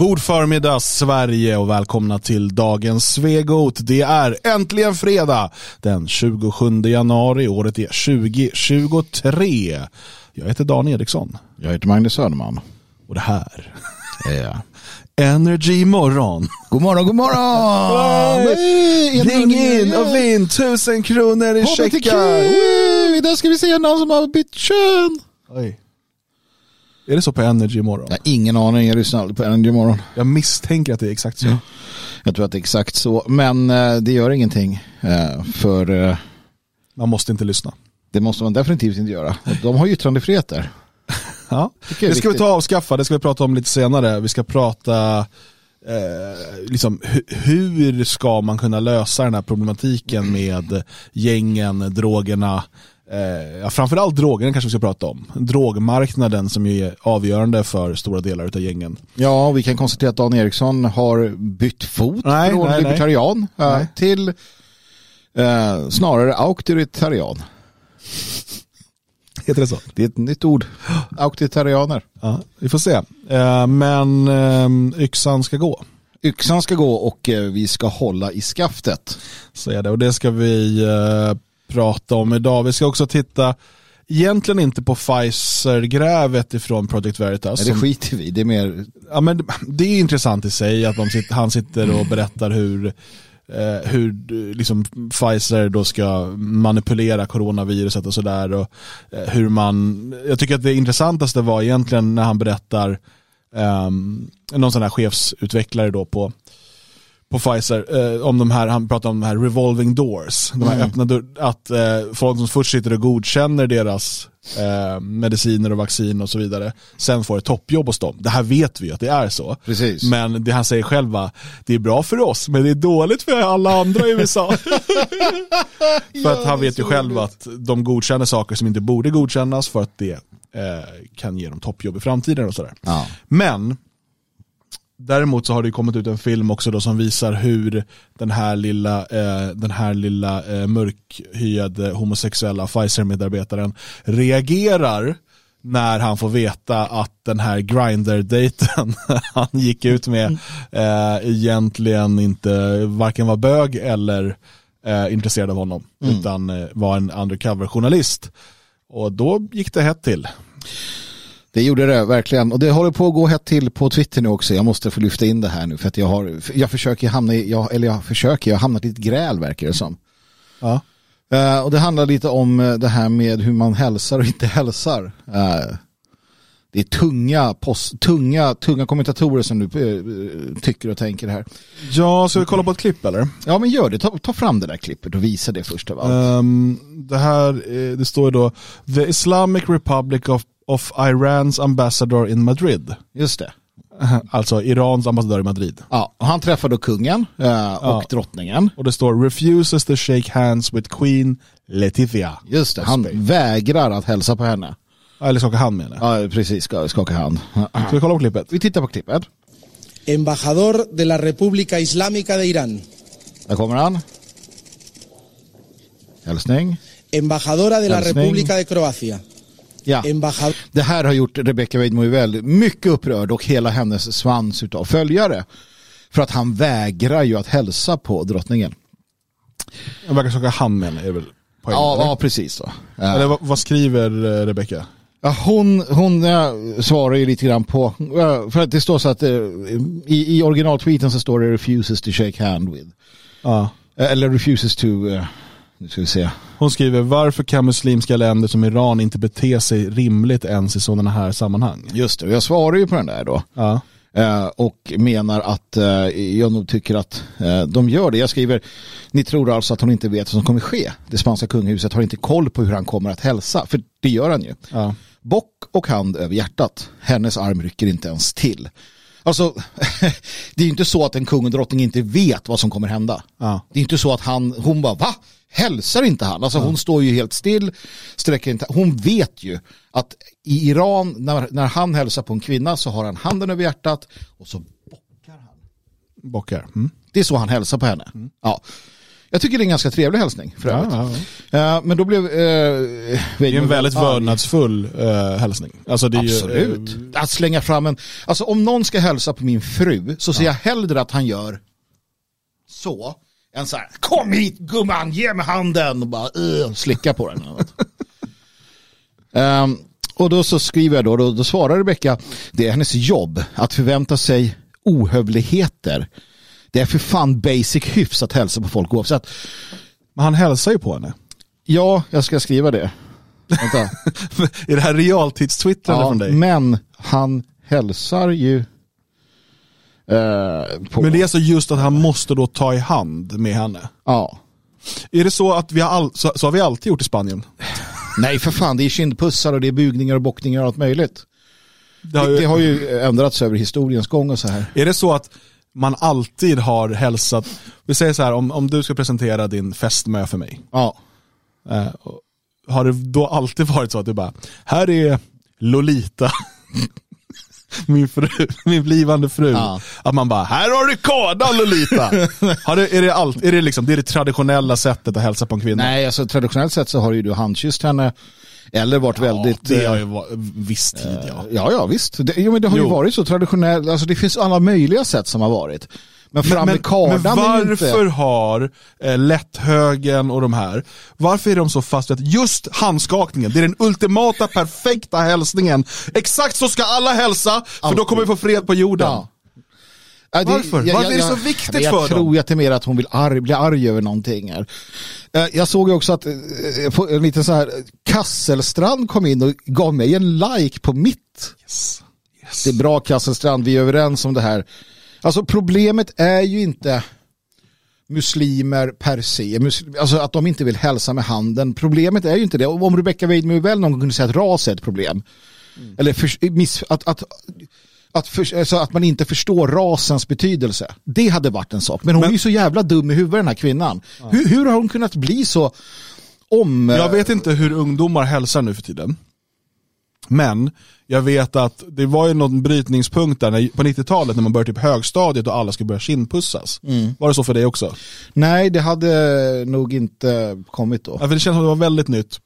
God förmiddag Sverige och välkomna till dagens Svegot. Det är äntligen fredag den 27 januari. Året är 2023. Jag heter Dan Eriksson. Jag heter Magnus Söderman. Och det här är Energy morgon. God morgon, god morgon! Ring in och vinn tusen kronor i checkar. Idag ska vi se någon som har bytt kön. Oj. Är det så på Energy morgon? Jag har ingen aning, jag lyssnar aldrig på Energy morgon. Jag misstänker att det är exakt så. Ja. Jag tror att det är exakt så, men uh, det gör ingenting. Uh, för uh, Man måste inte lyssna. Det måste man definitivt inte göra. De har yttrandefrihet där. ja, det ska vi ta och avskaffa, det ska vi prata om lite senare. Vi ska prata eh, liksom, hur ska man kunna lösa den här problematiken med gängen, drogerna, Eh, ja, framförallt drogerna kanske vi ska prata om. Drogmarknaden som ju är avgörande för stora delar av gängen. Ja, vi kan konstatera att Dan Eriksson har bytt fot nej, från nej, libertarian nej. till eh, snarare auktoritarian. Heter det så? Det är ett nytt ord. Auktoritarianer. Ja, vi får se. Eh, men eh, yxan ska gå. Yxan ska gå och eh, vi ska hålla i skaftet. Så är det och det ska vi eh, prata om idag. Vi ska också titta egentligen inte på Pfizer-grävet ifrån Project Veritas. Nej, det skiter vi det är mer... Ja, men det är intressant i sig att sitter, han sitter och berättar hur, eh, hur liksom Pfizer då ska manipulera coronaviruset och sådär. Eh, hur man, jag tycker att det intressantaste var egentligen när han berättar eh, någon sån här chefsutvecklare då på på Pfizer eh, om de här, han pratar om de här revolving doors. De här mm. öppna dörr, att eh, folk som först sitter och godkänner deras eh, mediciner och vaccin och så vidare, sen får ett toppjobb hos dem. Det här vet vi att det är så. Precis. Men det han säger själv det är bra för oss, men det är dåligt för alla andra i USA. för att han vet ju själv att de godkänner saker som inte borde godkännas för att det eh, kan ge dem toppjobb i framtiden och sådär. Ja. Men Däremot så har det kommit ut en film också då som visar hur den här lilla, eh, den här lilla eh, mörkhyade homosexuella Pfizer-medarbetaren reagerar när han får veta att den här Grindr-dejten han gick ut med eh, egentligen inte varken var bög eller eh, intresserad av honom mm. utan eh, var en undercover-journalist. Och då gick det hett till. Det gjorde det verkligen och det håller på att gå hett till på Twitter nu också. Jag måste få lyfta in det här nu för att jag har, jag försöker hamna i, jag, eller jag försöker, jag har hamnat i ett gräl verkar det som. Ja. Uh, och det handlar lite om uh, det här med hur man hälsar och inte hälsar. Uh, det är tunga, post, tunga, tunga kommentatorer som nu tycker och tänker här. Ja, ska vi kolla på ett klipp eller? Ja, men gör det. Ta, ta fram det där klippet och visa det först av allt. Um, det här, det står då The Islamic Republic of of Irans ambassador in Madrid. Just det. Alltså Irans ambassadör i Madrid. Ja, och han träffar då kungen eh, och ja. drottningen. Och det står refuses to shake hands with Queen Letizia. Just det, han vägrar att hälsa på henne. Eller skaka hand med henne. Ja, precis, ska skaka hand. Ska vi kolla på klippet? Vi tittar på klippet. Embajador de la República Islámica de Irán. Där kommer han. Hälsning. Embajadora de la República de Croacia. Ja. Det här har gjort Rebecca Weidmo väl mycket upprörd och hela hennes svans av följare. För att han vägrar ju att hälsa på drottningen. Han verkar skaka hand med henne? Ja, ja, precis. Då. Eller vad, vad skriver eh, Rebecca? Ja, hon hon äh, svarar ju lite grann på, äh, för att det står så att äh, i, i originaltweeten så står det refuses to shake hand with. Ja. Eller refuses to nu ska vi se. Hon skriver, varför kan muslimska länder som Iran inte bete sig rimligt ens i sådana här sammanhang? Just det, och jag svarar ju på den där då. Ja. Och menar att jag nog tycker att de gör det. Jag skriver, ni tror alltså att hon inte vet vad som kommer ske. Det spanska kungahuset har inte koll på hur han kommer att hälsa, för det gör han ju. Ja. Bock och hand över hjärtat. Hennes arm rycker inte ens till. Alltså, det är ju inte så att en kung och drottning inte vet vad som kommer hända. Ja. Det är inte så att han, hon bara, va? hälsar inte han. Alltså hon står ju helt still, sträcker inte. Hon vet ju att i Iran, när, när han hälsar på en kvinna så har han handen över hjärtat och så bockar han. Bockar. Mm. Det är så han hälsar på henne. Mm. Ja. Jag tycker det är en ganska trevlig hälsning för Ja, övrigt. ja, ja. Eh, men då blev eh, Det är en väldigt arg. vördnadsfull eh, hälsning. Alltså det är ju, Absolut. eh, Att slänga fram en... Alltså om någon ska hälsa på min fru så ser jag hellre att han gör så. Än så här, kom hit gumman, ge mig handen och bara uh, slicka på den. Ehm, och då så skriver jag då, då, då svarar Rebecka, det är hennes jobb att förvänta sig ohövligheter. Det är för fan basic hyfs att hälsa på folk oavsett. men han hälsar ju på henne. Ja, jag ska skriva det. Vänta. är det här realtidstwittrande Ja, från dig? men han hälsar ju eh, på... Men det är alltså just att han måste då ta i hand med henne. Ja. Är det så att vi har, all, så, så har vi alltid gjort i Spanien? Nej för fan, det är kindpussar och det är bugningar och bockningar och allt möjligt. Det har Det, ju, det har ju ändrats över historiens gång och så här. Är det så att man alltid har hälsat, vi säger så här om, om du ska presentera din fästmö för mig. Ja. Eh, har det då alltid varit så att du bara, här är Lolita, min, fru, min blivande fru. Ja. Att man bara, här har du kodan Lolita. har det, är, det allt, är det liksom, det är det traditionella sättet att hälsa på en kvinna? Nej, alltså traditionellt sett så har ju du handkysst henne. Eller varit väldigt... ja, det har eh, ju varit viss tid ja. Ja, ja visst. Det, jo, men det har ju Jo. varit så traditionellt. Alltså det finns alla möjliga sätt som har varit. Men kardan men ju varför inte... har eh, lätthögen och de här, varför är de så fast vid att just handskakningen, det är den ultimata perfekta hälsningen. Exakt så ska alla hälsa, för då kommer vi få fred på jorden. Ja. Ja, det- Varför? Varför är det så viktigt jag, jag för dem? tror att det är mer att hon vill arg, bli arg över någonting här. Eh, Jag såg ju också att eh, på en liten så här Kasselstrand kom in och gav mig en like på mitt. Yes. Yes. Det är bra Kasselstrand, vi är överens om det här. Alltså problemet är ju inte muslimer per se, alltså att de inte vill hälsa med handen. Problemet är ju inte det. Om Rebecca Weidman väl någon gång kunde säga att ras är ett problem. Eller för, miss, att, att, att, för, alltså att man inte förstår rasens betydelse. Det hade varit en sak. Men hon Men- är ju så jävla dum i huvudet den här kvinnan. Hur, hur har hon kunnat bli så om... Jag vet inte hur ungdomar hälsar nu för tiden. Men jag vet att det var ju någon brytningspunkt där när, på 90-talet när man började typ högstadiet och alla skulle börja kindpussas. Var det så för dig också? Nej, det hade nog inte kommit då. Ja, för det känns som att det var väldigt nytt.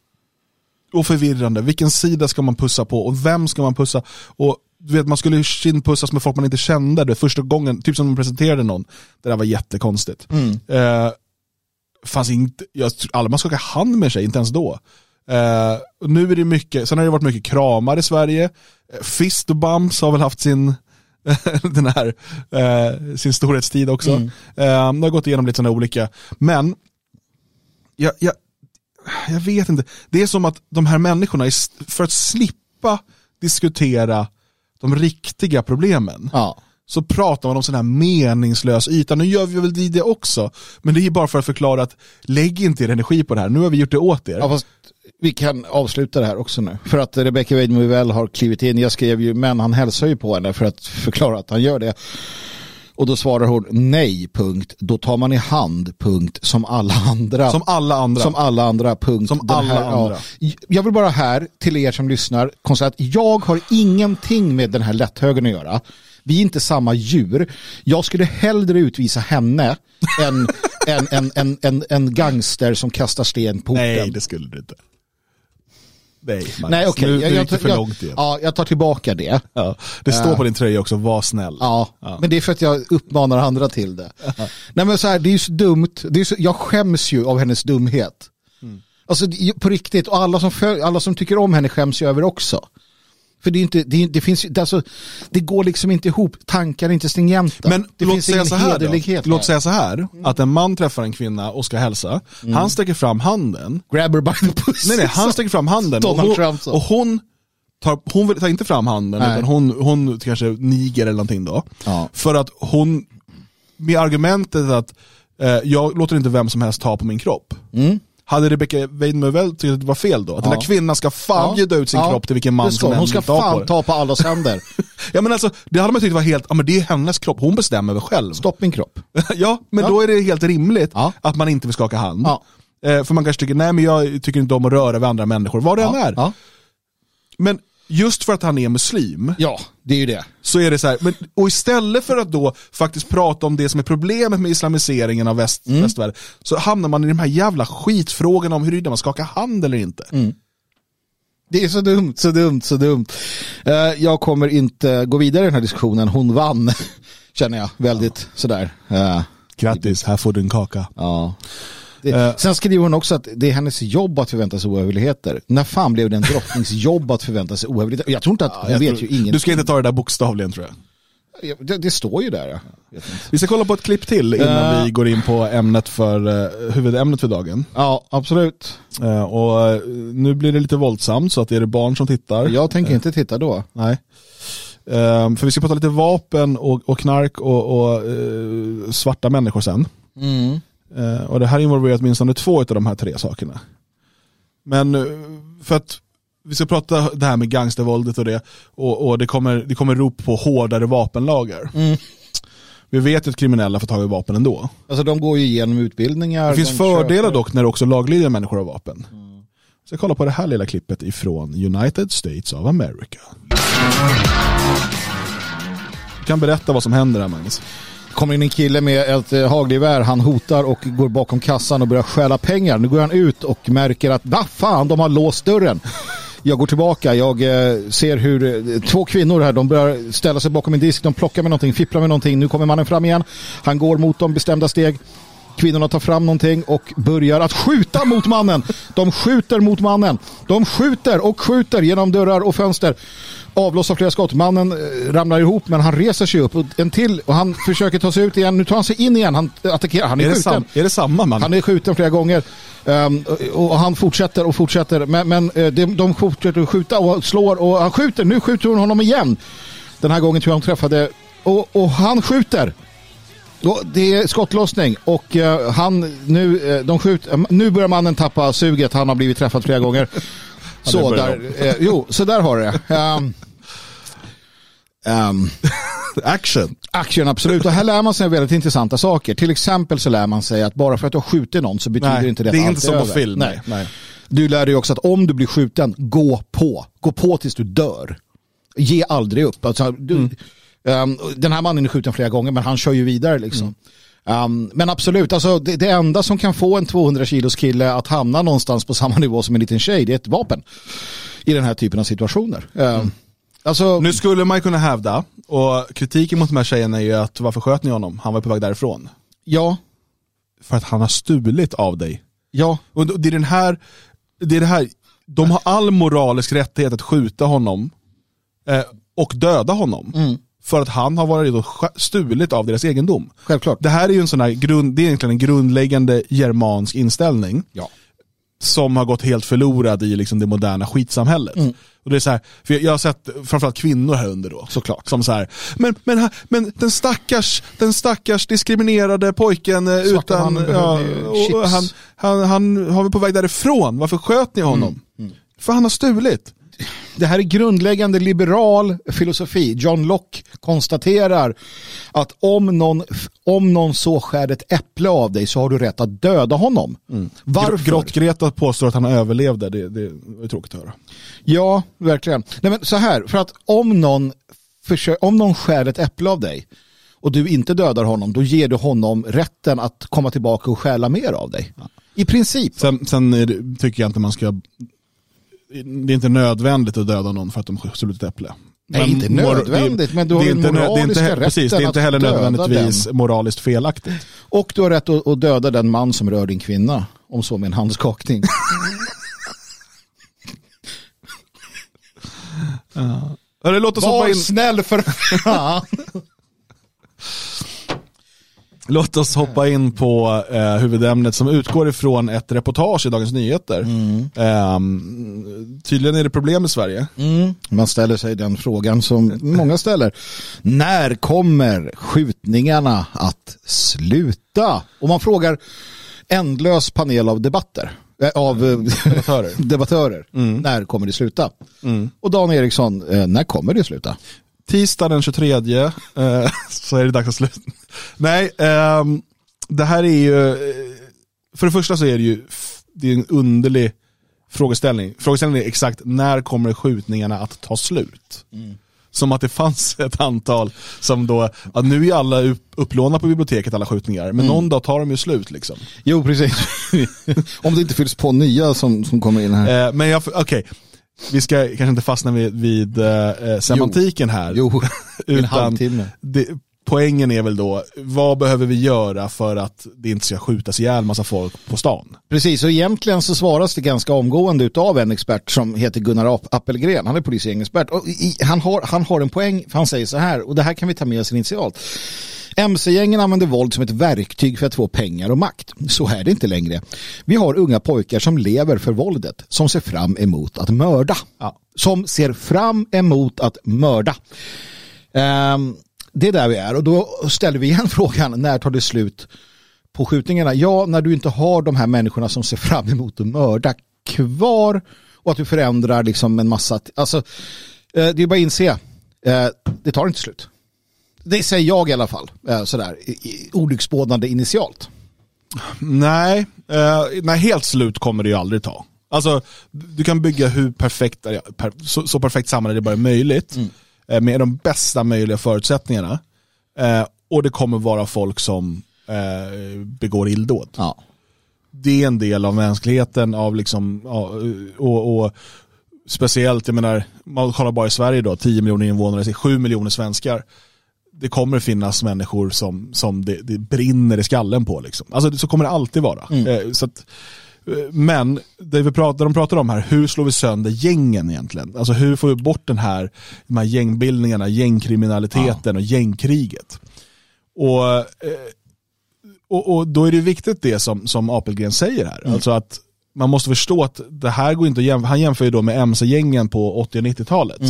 Och förvirrande. Vilken sida ska man pussa på och vem ska man pussa? Och du vet, man skulle kindpussas med folk man inte kände. Det första gången, typ som man presenterade någon. Det där var jättekonstigt. Eh, fanns inte, jag, tror- alla man skakar hand med sig, inte ens då. Eh, nu är det mycket, sen har det varit mycket kramar i Sverige. Eh, Fist bumps har väl haft sin, den här, eh, sin storhetstid också. Eh, det har gått igenom lite sådana olika. Men, jag, jag, jag vet inte. Det är som att de här människorna, för att slippa diskutera de riktiga problemen, Ja. så pratar man om sån här meningslös yta. Nu gör vi väl det också, men det är bara för att förklara att lägg inte er energi på det här. Nu har vi gjort det åt er. Ja, fast vi kan avsluta det här också nu. För att Rebecca Weidman väl har klivit in. Jag skrev ju, men han hälsar ju på henne för att förklara att han gör det. Och då svarar hon nej, punkt. Då tar man i hand, punkt. Som alla andra. Som alla andra. Som alla andra, punkt. Som Den alla ja. andra. Jag vill bara här, till er som lyssnar, konstatera att jag har ingenting med den här lätthögen att göra. Vi är inte samma djur. Jag skulle hellre utvisa henne än en, en, en, en, en gangster som kastar sten på Nej, orten. det skulle du inte. Nej, Marcus. Nej, okej. Nu, Jag, nu gick det för jag, långt igen. ja, jag tar tillbaka det. Ja. Det står på din tröja också, var snäll. Ja, Ja. men det är för att jag uppmanar andra till det. Nej men så här, det är ju så dumt. Det är så, jag skäms ju av hennes dumhet. Mm. Alltså på riktigt, och alla som, föl- alla som tycker om henne skäms ju över också. För det, är inte, det, det finns det, alltså, det går liksom inte ihop, tankar är inte stringenta. Men det låt säga så här då. Låt säga så här, att en man träffar en kvinna och ska hälsa. Han sträcker fram handen. Grab her by the pussy. Nej, nej, han sträcker fram handen. Och hon, och hon tar, hon tar inte fram handen, Nej. utan hon, hon kanske niger eller någonting då. Ja. För att hon, med argumentet att eh, jag låter inte vem som helst ta på min kropp. Hade Rebecca Weidman tyckt att det var fel då? Att den Ja. här kvinnan ska fan Ja. bjuda ut sin Ja. kropp till vilken man som helst Hon ska på fan det. ta på allas händer. Ja men alltså, det hade man tyckt var helt, ja men det är hennes kropp, hon bestämmer väl själv. Stopp min kropp. ja, men då är det helt rimligt att man inte vill skaka hand. Eh, för man kanske tycker, nej men jag tycker inte om att röra vid andra människor, vad det än är. Men just för att han är muslim, Ja, det är ju det. så är det så här, men, och istället för att då faktiskt prata om det som är problemet med islamiseringen av väst, Mm. västvärlden, så hamnar man i de här jävla skitfrågorna om huruvida man skakar hand eller inte. Mm. Det är så dumt, så dumt, så dumt. Eh, jag kommer inte gå vidare i den här diskussionen. Hon vann, känner jag, väldigt sådär. Eh, Grattis, här får du en kaka. ja. Det, Eh. sen skriver hon också att det är hennes jobb att förvänta sig oöverligheter. När fan blev det en drottnings jobb att förvänta sig oöverligheter? Jag tror inte att, hon Jag vet tror- ju ingenting. Du ska inte ta det där bokstavligen tror jag. det, det står ju där. Vi ska kolla på ett klipp till innan Eh. vi går in på ämnet för, uh, huvudämnet för dagen. Ja, absolut. Eh, och nu blir det lite våldsamt så att är det barn som tittar. Jag tänker inte titta då. Nej. För vi ska prata lite vapen och, och knark och, och svarta människor sen. Mm. Eh, och det här involverar åtminstone två av de här tre sakerna. Men eh, för att vi ska prata det här med gangstervåldet och det och, och det, kommer, det kommer rop på hårdare vapenlagar. Mm. Vi vet ju att kriminella får tag i vapen ändå. Alltså de går ju igenom utbildningar. Det finns de fördelar köper- dock när också laglydiga människor har vapen. Så jag kollar på det här lilla klippet ifrån United States of America. Du kan berätta vad som händer här Magnus kommer in en kille med ett eh, hagelgevär, han hotar och går bakom kassan och börjar stjäla pengar. Nu går han ut och märker att va fan, de har låst dörren. Jag går tillbaka, jag eh, ser hur eh, två kvinnor här, de börjar ställa sig bakom en disk, de plockar med någonting, fipplar med någonting. Nu kommer mannen fram igen, han går mot dem bestämda steg. Kvinnorna tar fram någonting och börjar att skjuta mot mannen. De skjuter mot mannen. De skjuter och skjuter genom dörrar och fönster. Avlossar flera skott. Mannen eh, ramlar ihop men han reser sig upp. En till och han försöker ta sig ut igen. Nu tar han sig in igen. Han attackerar. Han är, Är skjuten. sam, är det samma man? Han är skjuten flera gånger. Ehm, och, han fortsätter och fortsätter. Men, men eh, de, de fortsätter att skjuta och slår och han skjuter. Nu skjuter hon honom igen. Den här gången tror jag hon träffade. Och, och han skjuter. Det är skottlossning och eh, han nu, de skjuter, nu börjar mannen tappa suget. Han har blivit träffad flera gånger. Så, där, eh, jo, så där har du det. Ehm, ehm, Action. Action, absolut. Och här lär man sig väldigt intressanta saker. Till exempel så lär man sig att bara för att du har skjutit någon så betyder Nej, inte det att det är inte som på film. Nej. Nej. Du lär dig också att om du blir skjuten, gå på. Gå på tills du dör. Ge aldrig upp. Alltså, du, Mm. ehm, den här mannen är skjuten flera gånger men han kör ju vidare liksom. Mm. Ehm, men absolut, alltså, det, det enda som kan få en 200 kilos kille att hamna någonstans på samma nivå som en liten tjej, det är ett vapen. I den här typen av situationer. Alltså, Mm. Nu skulle man ju kunna hävda, och kritiken mot de här tjejerna är ju att varför sköt ni honom? Han var på väg därifrån. ja, För att han har stulit av dig. ja, Och det är den här, det är det här, de har all moralisk rättighet att skjuta honom eh, och döda honom. Mm. För att han har varit och stulit av deras egendom. självklart. Det här är ju en sån här grund, det är egentligen en grundläggande germansk inställning Ja. som har gått helt förlorad i liksom det moderna skitsamhället. Mm. Och det är så här, för jag, har sett framförallt kvinnor här under då. Såklart. Som så här, men, men, men den, stackars, den stackars diskriminerade pojken eh, Svarta utan, mannen ja, chips. han, han, han har vi på väg därifrån, varför sköt ni honom? Mm. För han har stulit. Det här är grundläggande liberal filosofi. John Locke konstaterar att om någon, om någon så skär ett äpple av dig så har du rätt att döda honom. Varför? Grott-Greta påstår att han överlevde, det, det är tråkigt att höra. Ja, verkligen. Nej, men så här, för att om någon, om någon skär ett äpple av dig och du inte dödar honom, då ger du honom rätten att komma tillbaka och stjäla mer av dig. I princip. Sen, sen det, tycker jag inte man ska, det är inte nödvändigt att döda någon för att de stulit ett äpple. Nej, Men inte mor- nödvändigt, men du har det den inte nö- det är inte, moraliska he- Precis, det är rätten inte att heller döda nödvändigtvis moraliskt felaktigt. Och du har rätt att, att döda den man som rör din kvinna, om så med en handskakning. Hörru, låt, oss hoppa Var in, snäll för fan. låt oss hoppa in på eh, huvudämnet som utgår ifrån ett reportage i Dagens Nyheter. Mm. Ehm, tydligen är det problem i Sverige. Man ställer sig den frågan som många ställer. När kommer skjutningarna att sluta? Och man frågar ändlös panel av debatter. eh, Av eh, Debattörer. debattörer. När kommer det sluta? Och Dan Eriksson, eh, när kommer det sluta? Tisdag den 23 eh, så är det dags att sluta. Nej, ehm, det här är ju, eh, för det första så är det ju det är en underlig frågeställning. Frågeställningen är exakt när kommer skjutningarna att ta slut? Som att det fanns ett antal som då, ja, nu är alla upp- upplånade på biblioteket alla skjutningar, men någon dag tar de ju slut liksom. Jo, precis. Om det inte fylls på nya som, som kommer in här. Eh, men jag, okej, vi ska kanske inte fastna vid, vid eh, semantiken här. Jo, utan halvtimme. det, poängen är väl då, vad behöver vi göra för att det inte ska skjutas ihjäl massa folk på stan? Precis, och egentligen så svaras det ganska omgående av en expert som heter Gunnar Ap- Appelgren. Han är polisgängexpert. Och i, han, har, han har en poäng, för han säger så här, och det här kan vi ta med oss initialt. MC-gängen använder våld som ett verktyg för att få pengar och makt. Så är det inte längre. Vi har unga pojkar som lever för våldet, som ser fram emot att mörda. Ja. Som ser fram emot att mörda. Ehm, det är där vi är och då ställer vi igen frågan, när tar det slut på skjutningarna? Ja, när du inte har de här människorna som ser fram emot att mörda kvar och att du förändrar liksom en massa, alltså eh, det är bara att inse, eh, det tar inte slut. Det säger jag i alla fall, eh, sådär, olycksbådande initialt. Nej, eh, nej, helt slut kommer det ju aldrig ta. Alltså, du kan bygga hur perfekt, så, så perfekt samhälle det bara är möjligt. Eh, med de bästa möjliga förutsättningarna. Eh, och det kommer vara folk som eh, begår illdåd. Ja. Det är en del av mänskligheten, av liksom, ja, och, och speciellt, jag menar, man kollar bara i Sverige då, 10 miljoner invånare, 7 miljoner svenskar. Det kommer finnas människor som, som det, det brinner i skallen på. Liksom. Alltså, så kommer det alltid vara. Eh, så att, eh, men det vi pratar, de pratar om här, hur slår vi sönder gängen egentligen? Alltså hur får vi bort den här, de här gängbildningarna, gängkriminaliteten och gängkriget? Och, eh, och, och då är det viktigt det som, som Apelgren säger här. Alltså att man måste förstå att det här går inte att jämföra. Han jämför ju då med MC-gängen på 80 och 90-talet.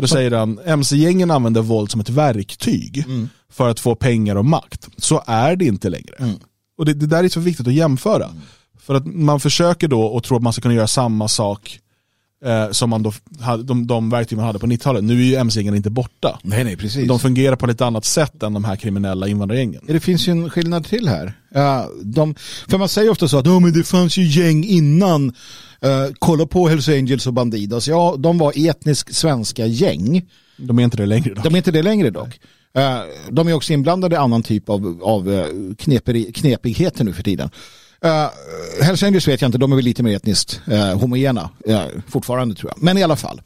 Och då säger han, MC-gängen använder våld som ett verktyg för att få pengar och makt. Så är det inte längre. Och det, det där är så viktigt att jämföra. För att man försöker då och tror att man ska kunna göra samma sak eh, som man då hade, de, de verktyg man hade på 90-talet. Nu är ju MC-gängen inte borta. Nej, nej, precis. De fungerar på ett annat sätt än de här kriminella invandrargängen. Det finns ju en skillnad till här. Ja, de, för man säger ofta så att oh, men det fanns ju gäng innan. Uh, kolla på Hells Angels och Bandidos. Ja, de var etnisk svenska gäng. De är inte det längre då. De är inte det längre dock. Eh, de är också inblandade i annan typ av, av eh, kneperi, knepigheter nu för tiden. Uh, Hells Angels vet jag inte, de är väl lite mer etniskt uh, homogena uh, fortfarande tror jag. Men i alla fall.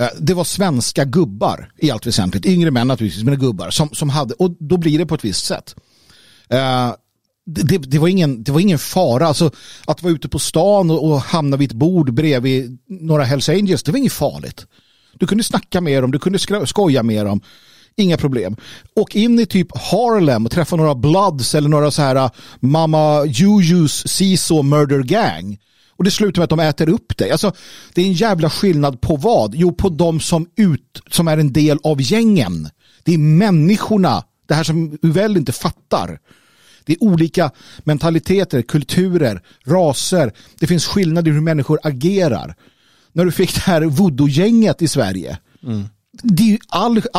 Uh, det var svenska gubbar i allt väsentligt. Yngre män naturligtvis, men gubbar som, som hade, och då blir det på ett visst sätt. Det, det, det, var ingen, det var ingen fara. Alltså, att vara ute på stan och, och hamna vid ett bord bredvid några Hells Angels, det var inget farligt. Du kunde snacka med dem, du kunde skoja med dem. Inga problem. Åk in i typ Harlem och träffa några Bloods eller några så här uh, Mama Jujus Siso Murder Gang. Och det slutar med att de äter upp dig. Alltså, det är en jävla skillnad på vad? Jo, på de som, ut, som är en del av gängen. Det är människorna. Det här som Uvell inte fattar. Det är olika mentaliteter, kulturer, raser. Det finns skillnader i hur människor agerar. När du fick det här voodoo-gänget i Sverige. Det är ju all...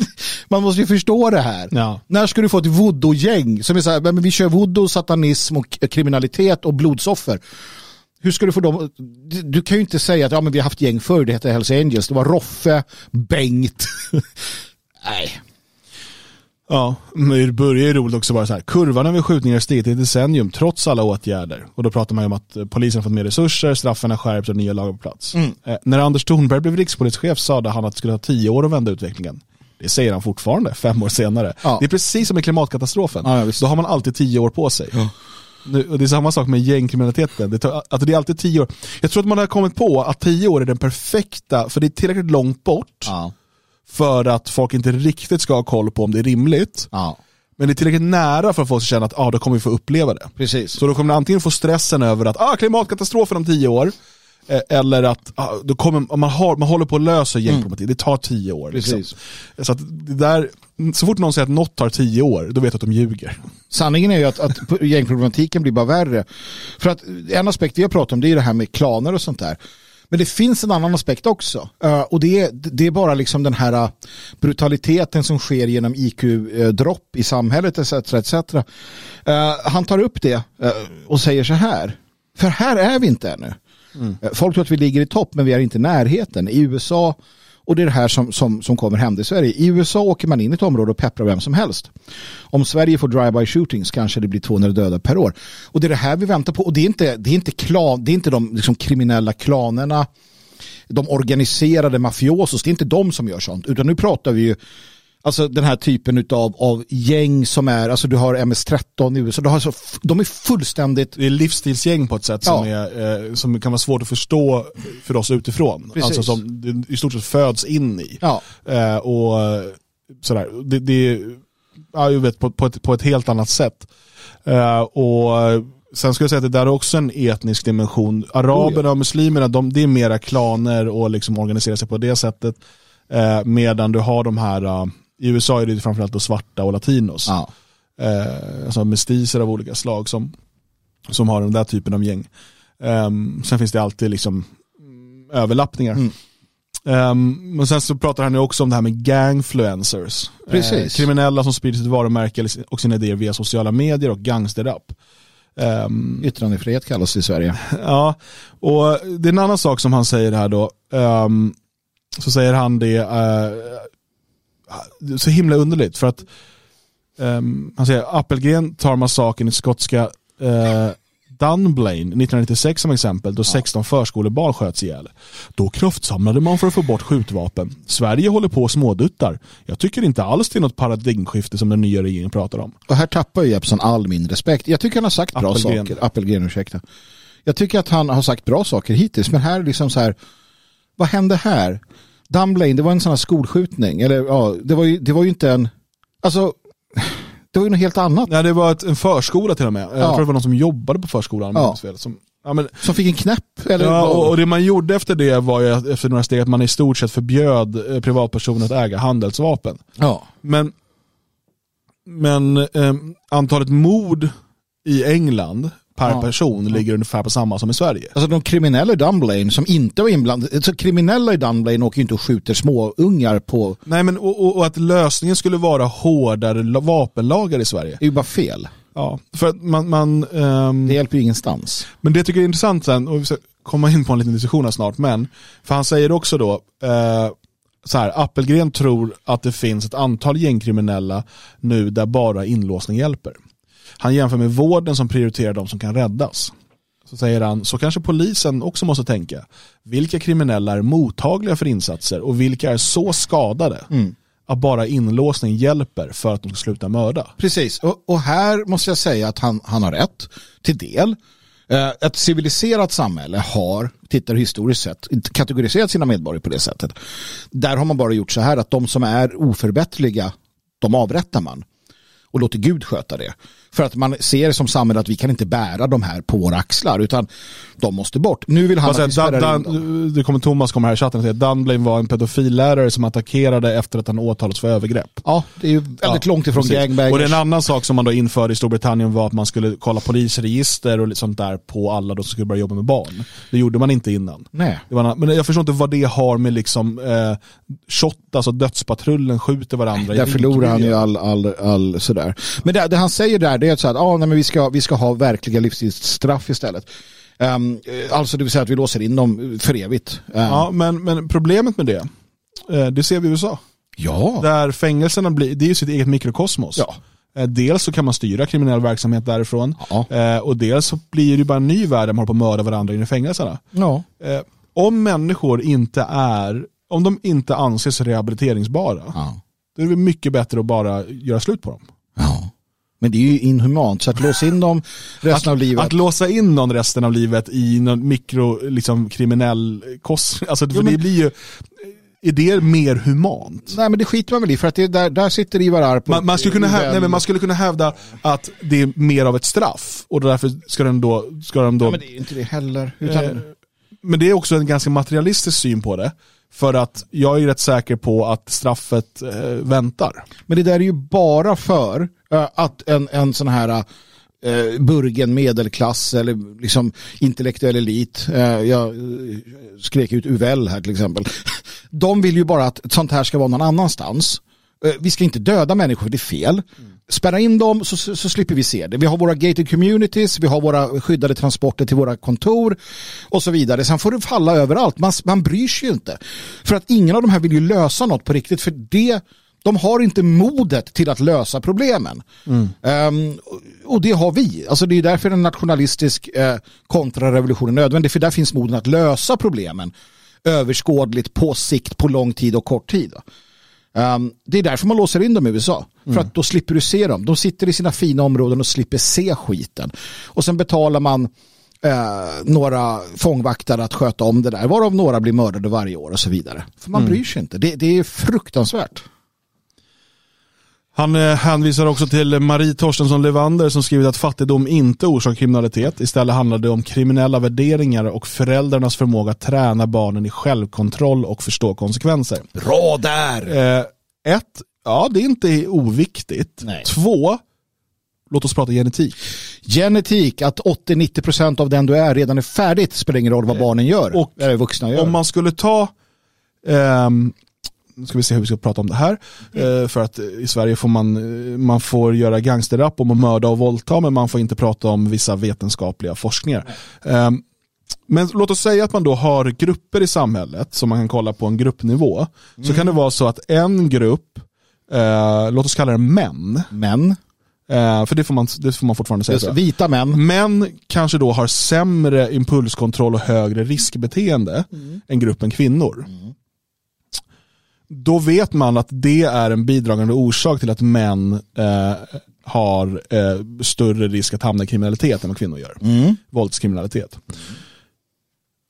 Man måste ju förstå det här. Ja. När ska du få ett voodoo-gäng som är så här, men vi kör voodoo, satanism och kriminalitet och blodsoffer. Hur ska du få dem? Du, du kan ju inte säga att ja, men vi har haft gäng förr, det hette Hells Angels, det var Roffe, Bengt. Nej. Ja, men det börjar ju roligt också bara så här. Kurvan över skjutningar har stigit i decennium trots alla åtgärder. Och då pratar man ju om att eh, polisen har fått mer resurser, straffen har skärpts och nya lagar på plats. Eh, när Anders Thornberg blev rikspolischef sa han att det skulle ta tio år att vända utvecklingen. Det säger han fortfarande, fem år senare. Ja. Det är precis som med klimatkatastrofen. Ja, ja, då har man alltid tio år på sig. Nu, och det är samma sak med gängkriminaliteten. Det, tar, att det är alltid tio år. Jag tror att man har kommit på att tio år är den perfekta, för det är tillräckligt långt bort Ja. för att folk inte riktigt ska ha koll på om det är rimligt. Ja. Men det är tillräckligt nära för att folk ska känna att ah, då kommer vi få uppleva det. Precis. Så då kommer man antingen få stressen över att ah, klimatkatastrofen om tio år, eller att ah, då kommer, man, har, man håller på att lösa gängproblematik, det tar tio år. Liksom. Så, att där, så fort någon säger att något tar tio år, då vet du att de ljuger. Sanningen är ju att, att gängproblematiken blir bara värre. För att en aspekt vi har pratat om det är det här med klaner och sånt där. Men det finns en annan aspekt också. Eh, och det är, det är bara liksom den här eh, brutaliteten som sker genom IQ-dropp i samhället etc. etc. Eh, han tar upp det eh, och säger så här. För här är vi inte ännu. Mm. Folk tror att vi ligger i topp men vi är inte i närheten. I USA och det är det här som, som, som kommer hända i Sverige. I USA åker man in i ett område och pepprar vem som helst. Om Sverige får drive-by shootings kanske det blir 200 döda per år. Och det är det här vi väntar på. Och det är inte, det är inte, klan, det är inte de liksom, kriminella klanerna, de organiserade mafiosos, det är inte de som gör sånt. Utan nu pratar vi ju Alltså den här typen av, av gäng som är, alltså du har MS-13 i USA, du har så, de är fullständigt... Det är livsstilsgäng på ett sätt som, ja. är, eh, som kan vara svårt att förstå för oss utifrån. Precis. Alltså som det i stort sett föds in i. Ja. Eh, och sådär, det, det ja, jag vet, på, på, ett, på ett helt annat sätt. Eh, och Sen skulle jag säga att det där är också en etnisk dimension. Araberna oh och muslimerna, de, det är mera klaner och liksom organisera sig på det sättet. Eh, medan du har de här uh, i USA är det framförallt då svarta och latinos. Ja. Eh, alltså mestiser av olika slag som, som har den där typen av gäng. Um, sen finns det alltid liksom överlappningar. Mm. Um, men sen så pratar han ju också om det här med gangfluencers. Precis. Eh, kriminella som sprider sitt varumärke och sina idéer via sociala medier och gangsterrap. Um, Yttrandefrihet kallas det i Sverige. Ja, och det är en annan sak som han säger här då. Um, så säger han det, uh, så himla underligt för att um, han säger Appelgren tar massakern i skotska uh, Dunblane 1996 som exempel då 16 förskolebarn sköts ihjäl. Då kraftsamlade man för att få bort skjutvapen. Sverige håller på och småduttar. Jag tycker inte alls det är något paradigmskifte som den nya regeringen pratar om. Och här tappar ju Jeppsson all min respekt. Jag tycker han har sagt bra Appelgren. saker. Appelgren, ursäkta. Jag tycker att han har sagt bra saker hittills, men här liksom så här, vad hände här? Dunblane, det var en sån här skolskjutning. Eller ja, det var ju, det var ju inte en... Alltså, det var ju något helt annat. Nej, det var ett, en förskola till och med. Jag ja. tror det var någon som jobbade på förskolan. Ja. Som, ja, men, som fick en knäpp? Eller? Ja, och, och, det man gjorde efter det var ju efter några steg att man i stort sett förbjöd eh, privatpersoner att äga handelsvapen. Ja. Men, men eh, antalet mord i England per ja. person ligger ungefär på samma som i Sverige. Alltså de kriminella i Dunblane som inte var inblandade, alltså kriminella i Dunblane åker ju inte och skjuter småungar på... Nej men och, och, att lösningen skulle vara hårdare vapenlagar i Sverige. Det är ju bara fel. Ja, för att man... man um... Det hjälper ju ingenstans. Men det jag tycker jag är intressant sen, och vi ska komma in på en liten diskussion här snart, men för han säger också då, eh, så här, Appelgren tror att det finns ett antal gängkriminella nu där bara inlåsning hjälper. Han jämför med vården som prioriterar de som kan räddas. Så säger han, så kanske polisen också måste tänka. Vilka kriminella är mottagliga för insatser och vilka är så skadade mm. att bara inlåsning hjälper för att de ska sluta mörda? Precis, och, och här måste jag säga att han, han har rätt till del. Eh, ett civiliserat samhälle har, tittar historiskt sett, inte kategoriserat sina medborgare på det sättet. Där har man bara gjort så här att de som är oförbätterliga, de avrättar man och låter Gud sköta det. För att man ser som samhälle att vi kan inte bära de här på våra axlar utan de måste bort. Nu vill han att vi Dan, Dan, Det kommer Thomas kommer här i chatten och säger att Dunblane var en pedofillärare som attackerade efter att han åtalats för övergrepp. Ja, det är ju väldigt ja, långt ifrån gangbangers. Och en annan sak som man då införde i Storbritannien var att man skulle kolla polisregister och sånt där på alla som skulle börja jobba med barn. Det gjorde man inte innan. Nej. Var, men jag förstår inte vad det har med liksom eh, shot, alltså dödspatrullen skjuter varandra. Där förlorar han ju all, all, all sådär. Men det, det han säger där det är så att ah, nej, men vi, ska, vi ska ha verkliga livstidsstraff istället. Um, alltså det vill säga att vi låser in dem för evigt. Um, ja, men, men problemet med det, eh, det ser vi i USA. Ja. Där fängelserna blir, det är ju sitt eget mikrokosmos. Ja. Eh, dels så kan man styra kriminell verksamhet därifrån ja. Och dels så blir det bara en ny värld där man håller på att mörda varandra inne i fängelserna. Ja. Om människor inte är, om de inte anses rehabiliteringsbara, ja. då är det mycket bättre att bara göra slut på dem. Ja. Men det är ju inhumant, så att låsa in dem resten att, av livet. Att låsa in någon resten av livet i någon mikro, liksom kriminell kost, alltså jo, men, det blir ju är det mer humant? Nej men det skiter man väl i för att det där, där sitter Ivar Arp man, man, skulle kunna hävda, nej, men man skulle kunna hävda att det är mer av ett straff och därför ska den då... Ska den då ja, men det är inte det heller. Utan... Eh, men det är också en ganska materialistisk syn på det. För att jag är rätt säker på att straffet eh, väntar. Men det där är ju bara för att en, en sån här eh, burgen medelklass eller liksom intellektuell elit. Eh, jag skrek ut Uvell här till exempel. De vill ju bara att sånt här ska vara någon annanstans. Eh, vi ska inte döda människor, det är fel. spärra in dem så, så, så, slipper vi se det. Vi har våra gated communities, vi har våra skyddade transporter till våra kontor och så vidare. Sen får det falla överallt. Man, man bryr sig ju inte. För att ingen av de här vill ju lösa något på riktigt. För det, de har inte modet till att lösa problemen. Mm. Um, och det har vi. Alltså det är därför en nationalistisk eh, kontrarevolution är nödvändig. För där finns moden att lösa problemen överskådligt på sikt, på lång tid och kort tid. Um, det är därför man låser in dem i USA. Mm. För att då slipper du se dem. De sitter i sina fina områden och slipper se skiten. Och sen betalar man eh, några fångvaktare att sköta om det där. Varav några blir mördade varje år och så vidare. För man mm. bryr sig inte. Det, det är fruktansvärt. Han eh, hänvisar också till Marie Torstensson Levander som skrivit att fattigdom inte orsakar kriminalitet. Istället handlar det om kriminella värderingar och föräldrarnas förmåga att träna barnen i självkontroll och förstå konsekvenser. Bra där! Eh, ett, ja det är inte oviktigt. Nej. Två, låt oss prata genetik. Genetik, att 80-90% av den du är redan är färdigt spelar ingen roll vad eh, barnen gör. Och eller vuxna gör. Om man skulle ta um, nu ska vi se hur vi ska prata om det här. Mm. För att i Sverige får man, man får göra gangsterrap om att mörda och våldta men man får inte prata om vissa vetenskapliga forskningar. Mm. Men låt oss säga att man då har grupper i samhället som man kan kolla på en gruppnivå. Mm. Så kan det vara så att en grupp, eh, låt oss kalla det män. Män. Eh, för det får, man, det får man fortfarande säga. Just, vita män. Män kanske då har sämre impulskontroll och högre riskbeteende mm. än gruppen kvinnor. Då vet man att det är en bidragande orsak till att män eh, har eh, större risk att hamna i kriminalitet än vad kvinnor gör. Mm. Våldskriminalitet.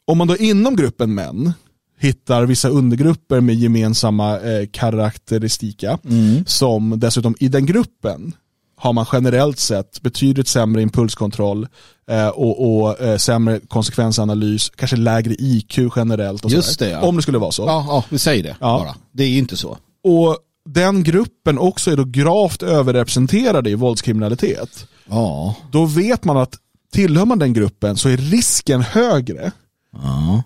Om man då inom gruppen män hittar vissa undergrupper med gemensamma eh, karaktäristika mm. som dessutom i den gruppen har man generellt sett betydligt sämre impulskontroll eh, och, och eh, sämre konsekvensanalys, kanske lägre IQ generellt. Just det, ja. Om det skulle vara så. Ja, ja vi säger det ja. bara. Det är ju inte så. Och den gruppen också är då gravt överrepresenterade i våldskriminalitet. Ja. Då vet man att tillhör man den gruppen så är risken högre. Ja.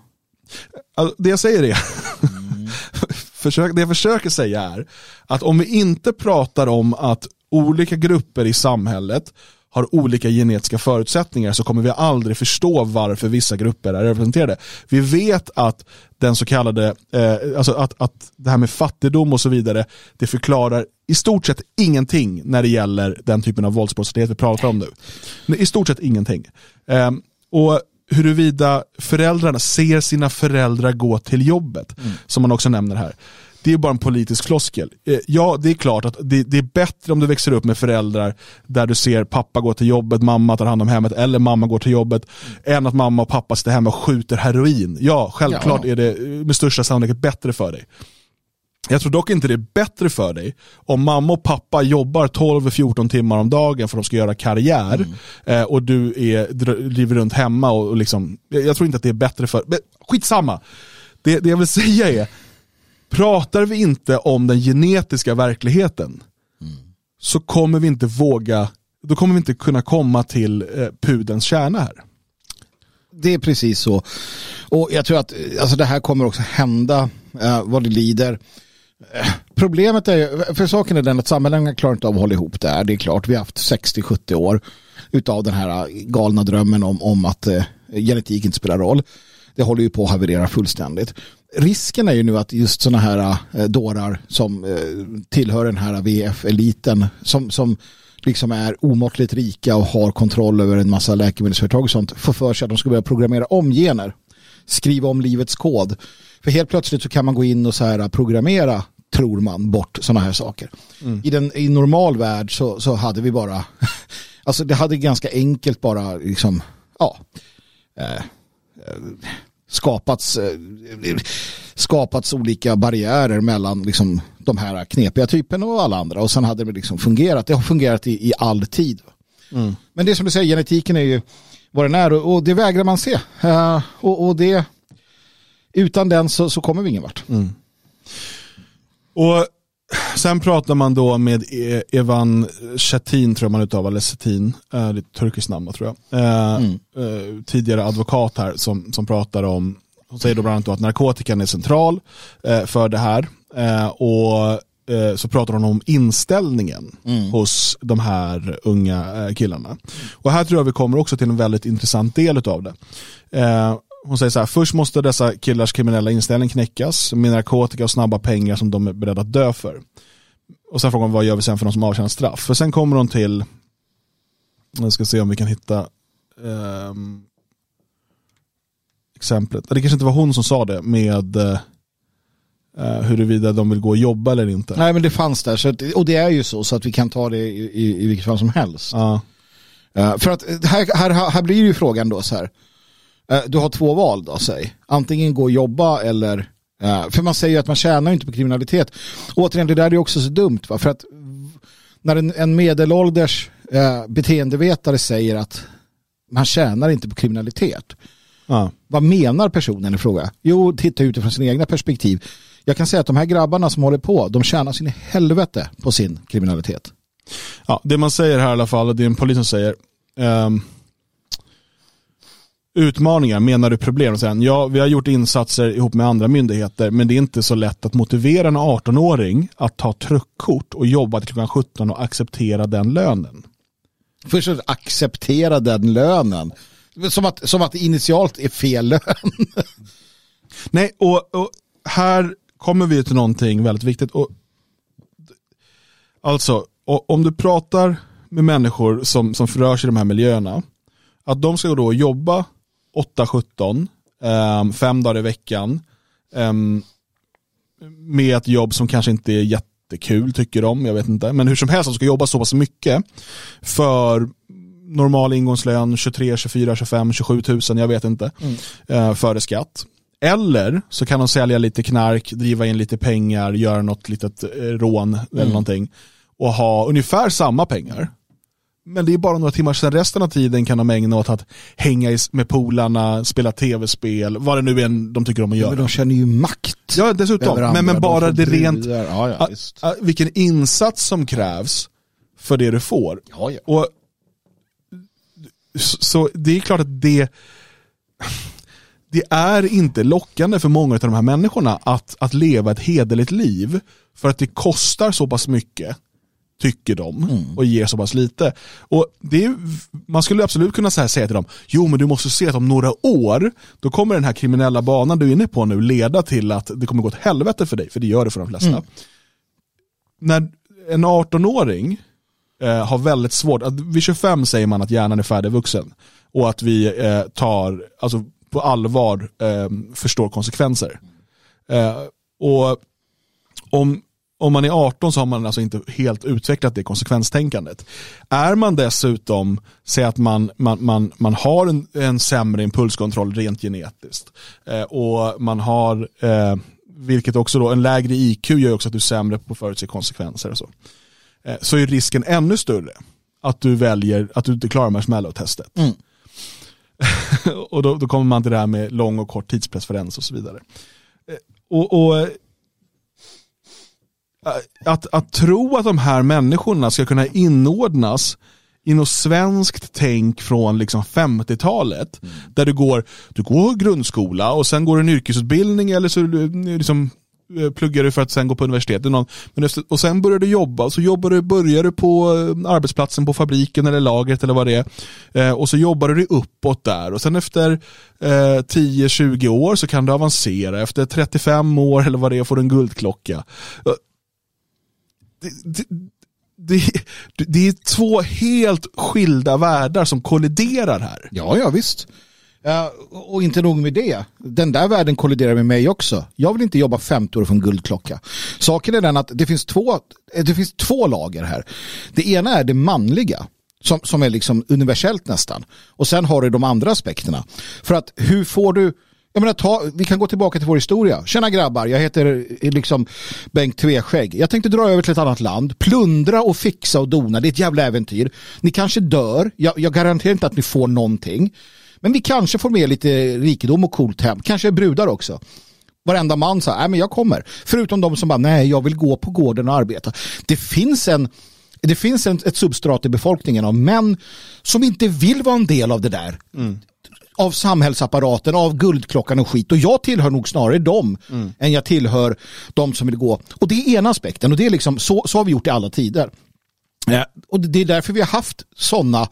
Alltså, det jag säger är, mm. det jag försöker säga är att om vi inte pratar om att olika grupper i samhället har olika genetiska förutsättningar så kommer vi aldrig förstå varför vissa grupper är representerade. Vi vet att den så kallade, eh, alltså att, att det här med fattigdom och så vidare, det förklarar i stort sett ingenting när det gäller den typen av våldsbrottslighet vi pratar om nu. I stort sett ingenting. Eh, och huruvida föräldrarna ser sina föräldrar gå till jobbet, mm. som man också nämner här det är bara en politisk floskel. Eh, ja, det är klart att det, det, är bättre om du växer upp med föräldrar där du ser pappa gå till jobbet, mamma tar hand om hemmet eller mamma går till jobbet, mm. än att mamma och pappa sitter hemma och skjuter heroin. Ja, självklart ja. är det med största sannolikhet bättre för dig. Jag tror dock inte det är bättre för dig om mamma och pappa jobbar 12-14 timmar om dagen för att de ska göra karriär mm. eh, och du är, driver runt hemma och, och liksom, jag, jag, tror inte att det är bättre för, men skitsamma. Det, det jag vill säga är, Pratar vi inte om den genetiska verkligheten mm. så kommer vi inte våga, då kommer vi inte kunna komma till eh, pudens kärna här. Det är precis så. Och jag tror att eh, alltså, det här kommer också hända eh, vad det lider. Eh, problemet är, för saken är den att samhällen klarar inte av att hålla ihop det här. Det är klart, vi har haft 60-70 år utav den här eh, galna drömmen om, om att eh, genetik inte spelar roll. Det håller ju på att haverera fullständigt risken är ju nu att just sådana här äh, dårar som äh, tillhör den här VF-eliten som, som liksom är omåttligt rika och har kontroll över en massa läkemedelsföretag och sånt får för sig att de ska börja programmera om gener. Skriva om livets kod. För helt plötsligt så kan man gå in och så här programmera tror man bort sådana här saker. Mm. I den i normal värld så, så hade vi bara alltså det hade ganska enkelt bara liksom ja eh, skapats, eh, skapats olika barriärer mellan liksom, de här knepiga typerna och alla andra och sen hade det liksom fungerat. Det har fungerat i, i all tid. Mm. Men det som du säger, genetiken är ju vad den är och, och det vägrar man se. Uh, och, och, det, utan den så, så kommer vi ingen vart. Mm. Och Sen pratar man då med e- Evan Chetin, tror jag man uttalar, eller Chetin, det är ett turkiskt namn tror jag. Eh, mm. Eh, tidigare advokat här som, som pratar om, hon säger då bland annat att narkotikan är central eh, för det här. Och eh, så pratar hon om inställningen hos de här unga eh, killarna. Och här tror jag vi kommer också till en väldigt intressant del av det. Hon säger så här, först måste dessa killars kriminella inställning knäckas med narkotika och snabba pengar som de är beredda att dö för. Och sen frågar hon vad gör vi sen för de som avtjänar straff? För sen kommer hon till, jag ska se om vi kan hitta ehm, exemplet. Det kanske inte var hon som sa det med eh, huruvida de vill gå och jobba eller inte. Nej men det fanns där, så att, och det är ju så, så att vi kan ta det i, i, i vilket fall som helst. Ja. Eh, för att här, här, här blir ju frågan då så här. Eh, du har två val då, säg. Antingen gå och jobba eller... eh, för man säger ju att man tjänar inte på kriminalitet. Återigen, det där är också så dumt. Va? För att när en, en medelålders eh, beteendevetare säger att man tjänar inte på kriminalitet. Ja. Vad menar personen i fråga? Jo, titta utifrån sina egna perspektiv. Jag kan säga att de här grabbarna som håller på, de tjänar sin helvete på sin kriminalitet. Ja, det man säger här i alla fall, det är en polis som säger ehm, Utmaningar, menar du problem? Sen, ja, vi har gjort insatser ihop med andra myndigheter, men det är inte så lätt att motivera en 18-åring att ta truckkort och jobba till klockan 17 och acceptera den lönen. Först att acceptera den lönen. Som att, som att det initialt är fel lön. Nej, och, och här kommer vi till någonting väldigt viktigt. Och, alltså, och, om du pratar med människor som, som rör sig i de här miljöerna, att de ska då och jobba 8-17, um, fem dagar i veckan, ehm, med ett jobb som kanske inte är jättekul tycker de, jag vet inte. Men hur som helst, de ska jobba så pass mycket för normal ingångslön 23, 24, 25, 27 tusen, jag vet inte, eh, före skatt. Eller så kan de sälja lite knark, driva in lite pengar, göra något litet eh, rån eller någonting och ha ungefär samma pengar. Men det är bara några timmar sedan resten av tiden kan de ägna åt att hänga med polarna, spela tv-spel, vad det nu är de tycker om att göra. Men de känner ju makt. Ja, dessutom. Men, men bara det rent. Ja, ja, visst. ah, vilken insats som krävs för det du får. Ja, ja. Och, så, så det är klart att det, det är inte lockande för många av de här människorna att, att leva ett hederligt liv. För att det kostar så pass mycket, tycker de, och ger så pass lite. Och det är, man skulle absolut kunna säga till dem, jo men du måste se att om några år, då kommer den här kriminella banan du är inne på nu leda till att det kommer gå åt helvete för dig, för det gör det för de flesta. När en 18-åring eh, har väldigt svårt, att vid 25 säger man att hjärnan är färdigvuxen och att vi eh, tar, alltså på allvar eh, förstår konsekvenser. Eh, och om, om man är 18 så har man alltså inte helt utvecklat det konsekvenstänkandet. Är man dessutom, säg att man, man, man, man har en, en sämre impulskontroll rent genetiskt eh, och man har, eh, vilket också då, en lägre IQ gör också att du är sämre på att förutse konsekvenser och så. Eh, så är risken ännu större att du väljer att du inte klarar marshmallow-testet. och då, då kommer man till det här med lång och kort tidspreferens och så vidare. Eh, och, och att, att tro att de här människorna ska kunna inordnas i något svenskt tänk från liksom 50-talet. Där du går, du går grundskola och sen går du en yrkesutbildning eller så liksom, eh, pluggar du för att sen gå på universitetet. Någon, men efter, och sen börjar du jobba så jobbar du, börjar du på eh, arbetsplatsen på fabriken eller lagret eller vad det är. Eh, och så jobbar du uppåt där och sen efter eh, 10-20 år så kan du avancera. Efter 35 år eller vad det är får du en guldklocka. Det, det, det, det är två helt skilda världar som kolliderar här. Ja, ja visst. Ja, och inte nog med det. Den där världen kolliderar med mig också. Jag vill inte jobba 50 år från guldklocka. Saken är den att det finns två, det finns två lager här. Det ena är det manliga. Som, som är liksom universellt nästan. Och sen har du de andra aspekterna. För att hur får du jag menar, ta, vi kan gå tillbaka till vår historia. Tjena grabbar, jag heter eh, liksom Bengt Tveskägg. Jag tänkte dra över till ett annat land, plundra och fixa och dona. Det är ett jävla äventyr. Ni kanske dör, jag, jag garanterar inte att ni får någonting. Men vi kanske får med lite rikedom och coolt hem. Kanske brudar också. Varenda man sa, nej men jag kommer. Förutom de som bara, nej jag vill gå på gården och arbeta. Det finns en det finns en, ett substrat i befolkningen av män som inte vill vara en del av det där. Mm av samhällsapparaten, av guldklockan och skit. Och jag tillhör nog snarare dem mm. än jag tillhör de som vill gå. Och det är ena aspekten och det är liksom så, så har vi gjort i alla tider. Eh, och det är därför vi har haft sådana ja,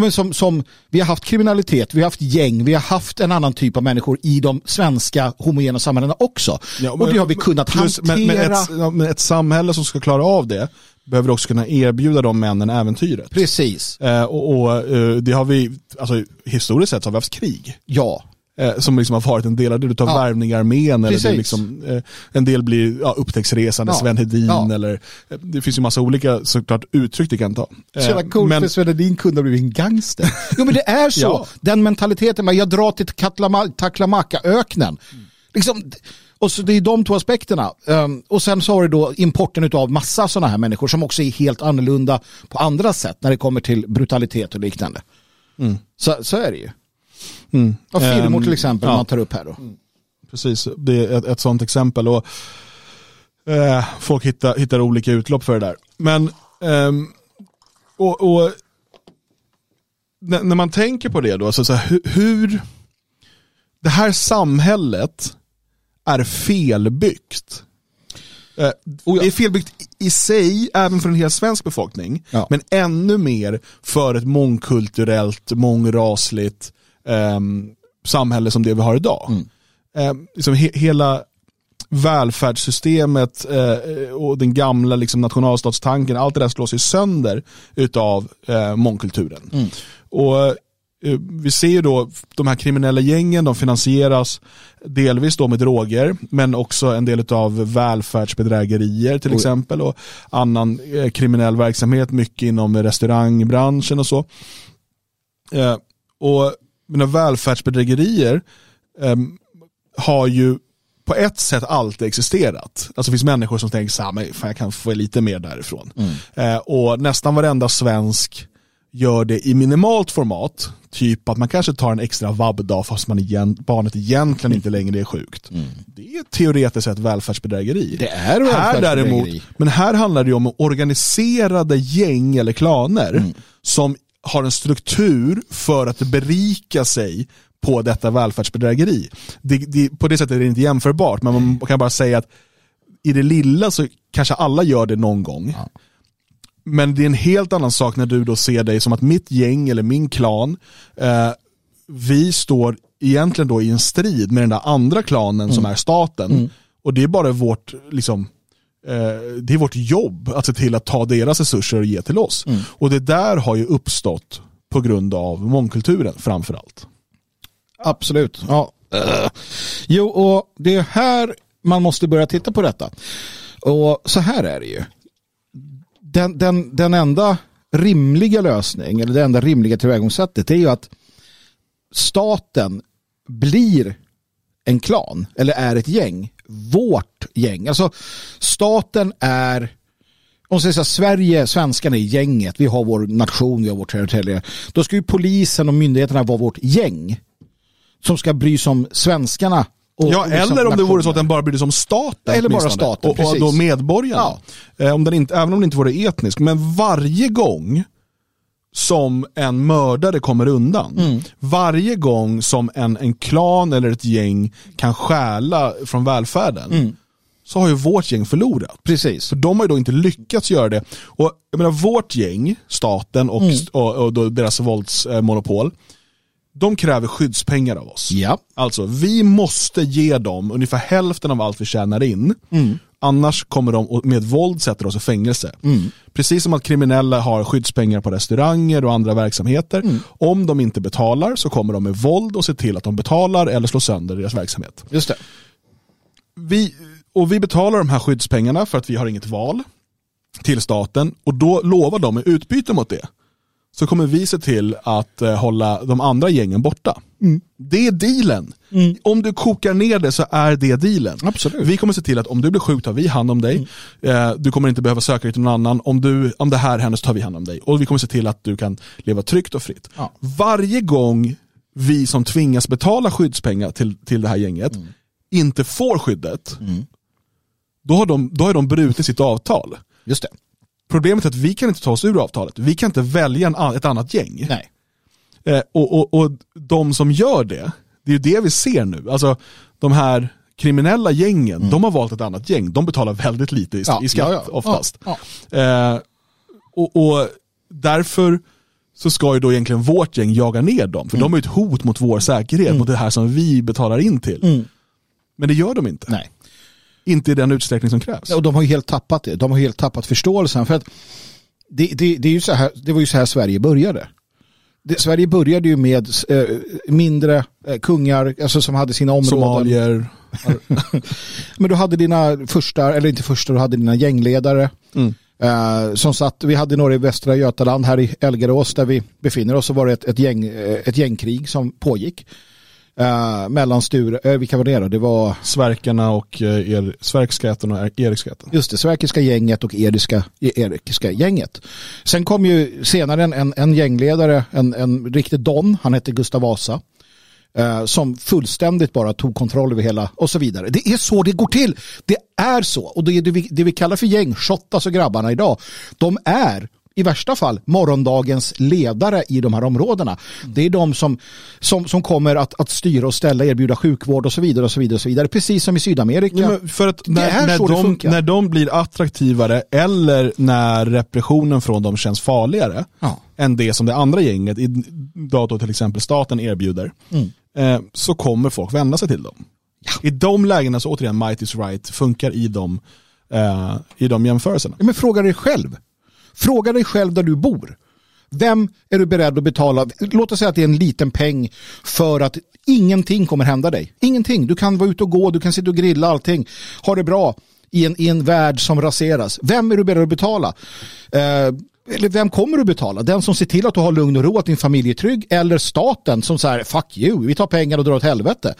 men som, som, vi har haft kriminalitet, vi har haft gäng, vi har haft en annan typ av människor i de svenska homogena samhällena också. Ja, men, och det har vi kunnat plus, hantera. Men, men, ett, ett samhälle som ska klara av det behöver också kunna erbjuda de männen äventyret. Precis. Eh, och, och eh, det har vi, alltså historiskt sett har vi haft krig. Ja. Eh, som liksom har varit en del av det, du tar ja. värvning i armén eller det liksom, eh, en del blir ja, upptäcktsresande, ja. Sven Hedin ja. eller eh, det finns ju massa olika såklart uttryck du kan ta. Så jävla coolt men... för Sven Hedin kunde ha blivit en gangster. jo men det är så, ja. den mentaliteten, jag drar till Taklamaca-öknen. Mm. Liksom, och så det är de två aspekterna. Um, och sen så har du då importen av massa sådana här människor som också är helt annorlunda på andra sätt när det kommer till brutalitet och liknande. Mm. Så, så är det ju. Mm. Och filmor till ehm, exempel, um, man tar upp här då. Mm. Precis, det är ett, ett sådant exempel. Och, eh, folk hittar, hittar olika utlopp för det där. Men eh, och, och när, när, man tänker på det då, alltså så här, hur, hur det här samhället är felbyggt. Eh, det är felbyggt i sig, även för en hel svensk befolkning, ja. men ännu mer för ett mångkulturellt, mångrasligt eh, samhälle som det vi har idag. Mm. Eh, liksom he hela välfärdssystemet eh, och den gamla liksom, nationalstatstanken, allt det där slås ju sönder utav eh, mångkulturen. Mm. Och eh, vi ser ju då de här kriminella gängen, de finansieras delvis då med droger, men också en del av välfärdsbedrägerier till Oj. exempel och annan eh, kriminell verksamhet, mycket inom restaurangbranschen och så. Eh, och mina välfärdsbedrägerier eh, har ju på ett sätt alltid existerat. Alltså det finns människor som tänker så här, men fan, jag kan få lite mer därifrån. Mm. Eh, och nästan varenda svensk gör det i minimalt format. Typ att man kanske tar en extra vabbdag fast man igen, barnet egentligen inte längre är sjukt. Mm. Det är teoretiskt sett välfärdsbedrägeri. Det är välfärdsbedrägeri. Här däremot, men här handlar det om organiserade gäng eller klaner mm. som har en struktur för att berika sig på detta välfärdsbedrägeri. Det, det, på det sättet är det inte jämförbart, men man kan bara säga att i det lilla så kanske alla gör det någon gång. Ja. Men det är en helt annan sak när du då ser dig som att mitt gäng eller min klan, eh, vi står egentligen då i en strid med den där andra klanen mm. som är staten. Mm. Och det är bara vårt, liksom, det är vårt jobb att se till att ta deras resurser och ge till oss. Mm. Och det där har ju uppstått på grund av mångkulturen framförallt. Absolut. Ja. Uh. Jo, och det är här man måste börja titta på detta. Och så här är det ju den, den, den enda rimliga lösning eller det enda rimliga tillvägagångssättet är ju att staten blir en klan eller är ett gäng. Vårt gäng. Alltså staten är om säger så Sverige, svenskarna är gänget. Vi har vår nation, vi har vårt territorium. Då ska ju polisen och myndigheterna vara vårt gäng. Som ska bry sig om svenskarna och, ja, och liksom eller om det vore så att den bara brydde sig om staten. Eller bara staten, och, och då medborgarna. Ja. Eh, om den inte, även om den inte vore etnisk. Men varje gång som en mördare kommer undan. Mm. Varje gång som en, en klan eller ett gäng kan stjäla från välfärden. Mm. Så har ju vårt gäng förlorat. Precis. För de har ju då inte lyckats göra det. Och jag menar vårt gäng, staten och, mm. och, och, och deras våldsmonopol de kräver skyddspengar av oss. Ja. Alltså, vi måste ge dem ungefär hälften av allt vi tjänar in. Mm. Annars kommer de med våld sätter oss i fängelse. Mm. Precis som att kriminella har skyddspengar på restauranger och andra verksamheter. Mm. Om de inte betalar så kommer de med våld och se till att de betalar eller slår sönder deras verksamhet. Just det. Vi, och vi betalar de här skyddspengarna för att vi har inget val till staten och då lovar de i utbyte mot det så kommer vi se till att eh, hålla de andra gängen borta. Mm. Det är dealen. Mm. Om du kokar ner det så är det dealen. Absolut. Vi kommer se till att om du blir sjuk tar vi hand om dig. Mm. Eh, du kommer inte behöva söka dig till någon annan. Om, du, om det här händer så tar vi hand om dig. Och vi kommer se till att du kan leva tryggt och fritt. Ja. Varje gång vi som tvingas betala skyddspengar till, till det här gänget mm. inte får skyddet, mm. då har, de, då har de brutit sitt avtal. Just det. Problemet är att vi kan inte ta oss ur avtalet. Vi kan inte välja en, ett annat gäng. Nej. Eh, och, och, och de som gör det, det är ju det vi ser nu. Alltså de här kriminella gängen, de har valt ett annat gäng. De betalar väldigt lite i, Ja, i skatt ja, ja. oftast. Eh, och, och därför så ska ju då egentligen vårt gäng jaga ner dem. För de är ju ett hot mot vår säkerhet, mot det här som vi betalar in till. Men det gör de inte. Nej. Inte i den utsträckning som krävs. Och de har ju helt tappat det. De har helt tappat förståelsen. För att det, det, det, är ju så här, det var ju så här Sverige började. Det, Sverige började ju med eh, mindre eh, kungar alltså som hade sina områden. Somalier. Men du hade dina första, eller inte första, du hade dina gängledare. Mm. Eh, som satt, vi hade några i Västra Götaland här i Elgarås där vi befinner oss så var det ett, ett, gäng, eh, ett gängkrig som pågick. Eh, mellan Sture, eh, vilka var det då? Det var Sverkarna och eh, er, Sverkskäten och Erikskäten. Just det, Sverkiska gänget och Eriska, Erikiska gänget. Sen kom ju senare en, en, en gängledare, en, en riktig don, han hette Gustav Vasa. Eh, som fullständigt bara tog kontroll över hela och så vidare. Det är så det går till. Det är så. Och det är det vi, det vi kallar för gäng, Shottaz och grabbarna idag. De är i värsta fall morgondagens ledare i de här områdena. Det är de som, som, som kommer att, att styra och ställa, erbjuda sjukvård och så vidare. och så vidare, och så vidare. Precis som i Sydamerika. Ja, för att när, är när, de, när de blir attraktivare eller när repressionen från dem känns farligare Ja. än det som det andra gänget, idag då till exempel staten erbjuder, Mm. eh, så kommer folk vända sig till dem. I de lägena så återigen might is right funkar i de, eh, i de jämförelserna. Ja, Men fråga dig själv. Fråga dig själv där du bor. Vem är du beredd att betala? Låt oss säga att det är en liten peng för att ingenting kommer hända dig. Ingenting. Du kan vara ute och gå, du kan sitta och grilla allting. Ha det bra i en, i en värld som raseras. Vem är du beredd att betala? Eh, eller vem kommer du betala? Den som ser till att du har lugn och ro, att din familj är trygg eller staten som säger fuck you, vi tar pengar och drar åt helvete.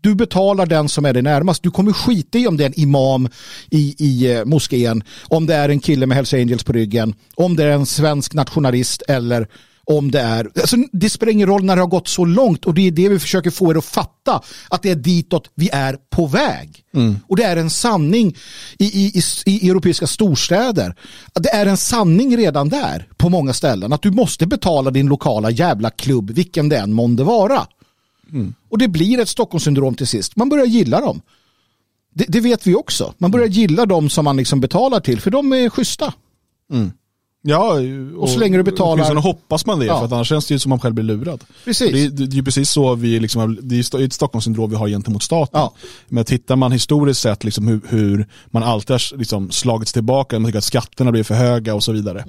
Du betalar den som är dig närmast. Du kommer skita i om det är en imam i, i eh, moskén, om det är en kille med Hells Angels på ryggen, om det är en svensk nationalist eller om det är... Alltså, det spelar ingen roll när det har gått så långt och det är det vi försöker få er att fatta att det är ditåt vi är på väg. Och det är en sanning i, i, i, i europeiska storstäder. Det är en sanning redan där på många ställen att du måste betala din lokala jävla klubb vilken det än månde vara. Och det blir ett Stockholmssyndrom till sist. Man börjar gilla dem. Det, det vet vi också. Man börjar gilla dem som man liksom betalar till för de är schyssta. Mm. Ja, Och så länge du betalar- Åtminstone hoppas man det, Ja. för att annars känns det ju som man själv blir lurad. Precis. Det, är- det är ju precis så vi, liksom, det är ett Stockholmssyndrom vi har gentemot staten. Ja. Men tittar man historiskt sett liksom hur, hur man alltid har liksom slagits tillbaka, man tycker att skatterna blir för höga och så vidare.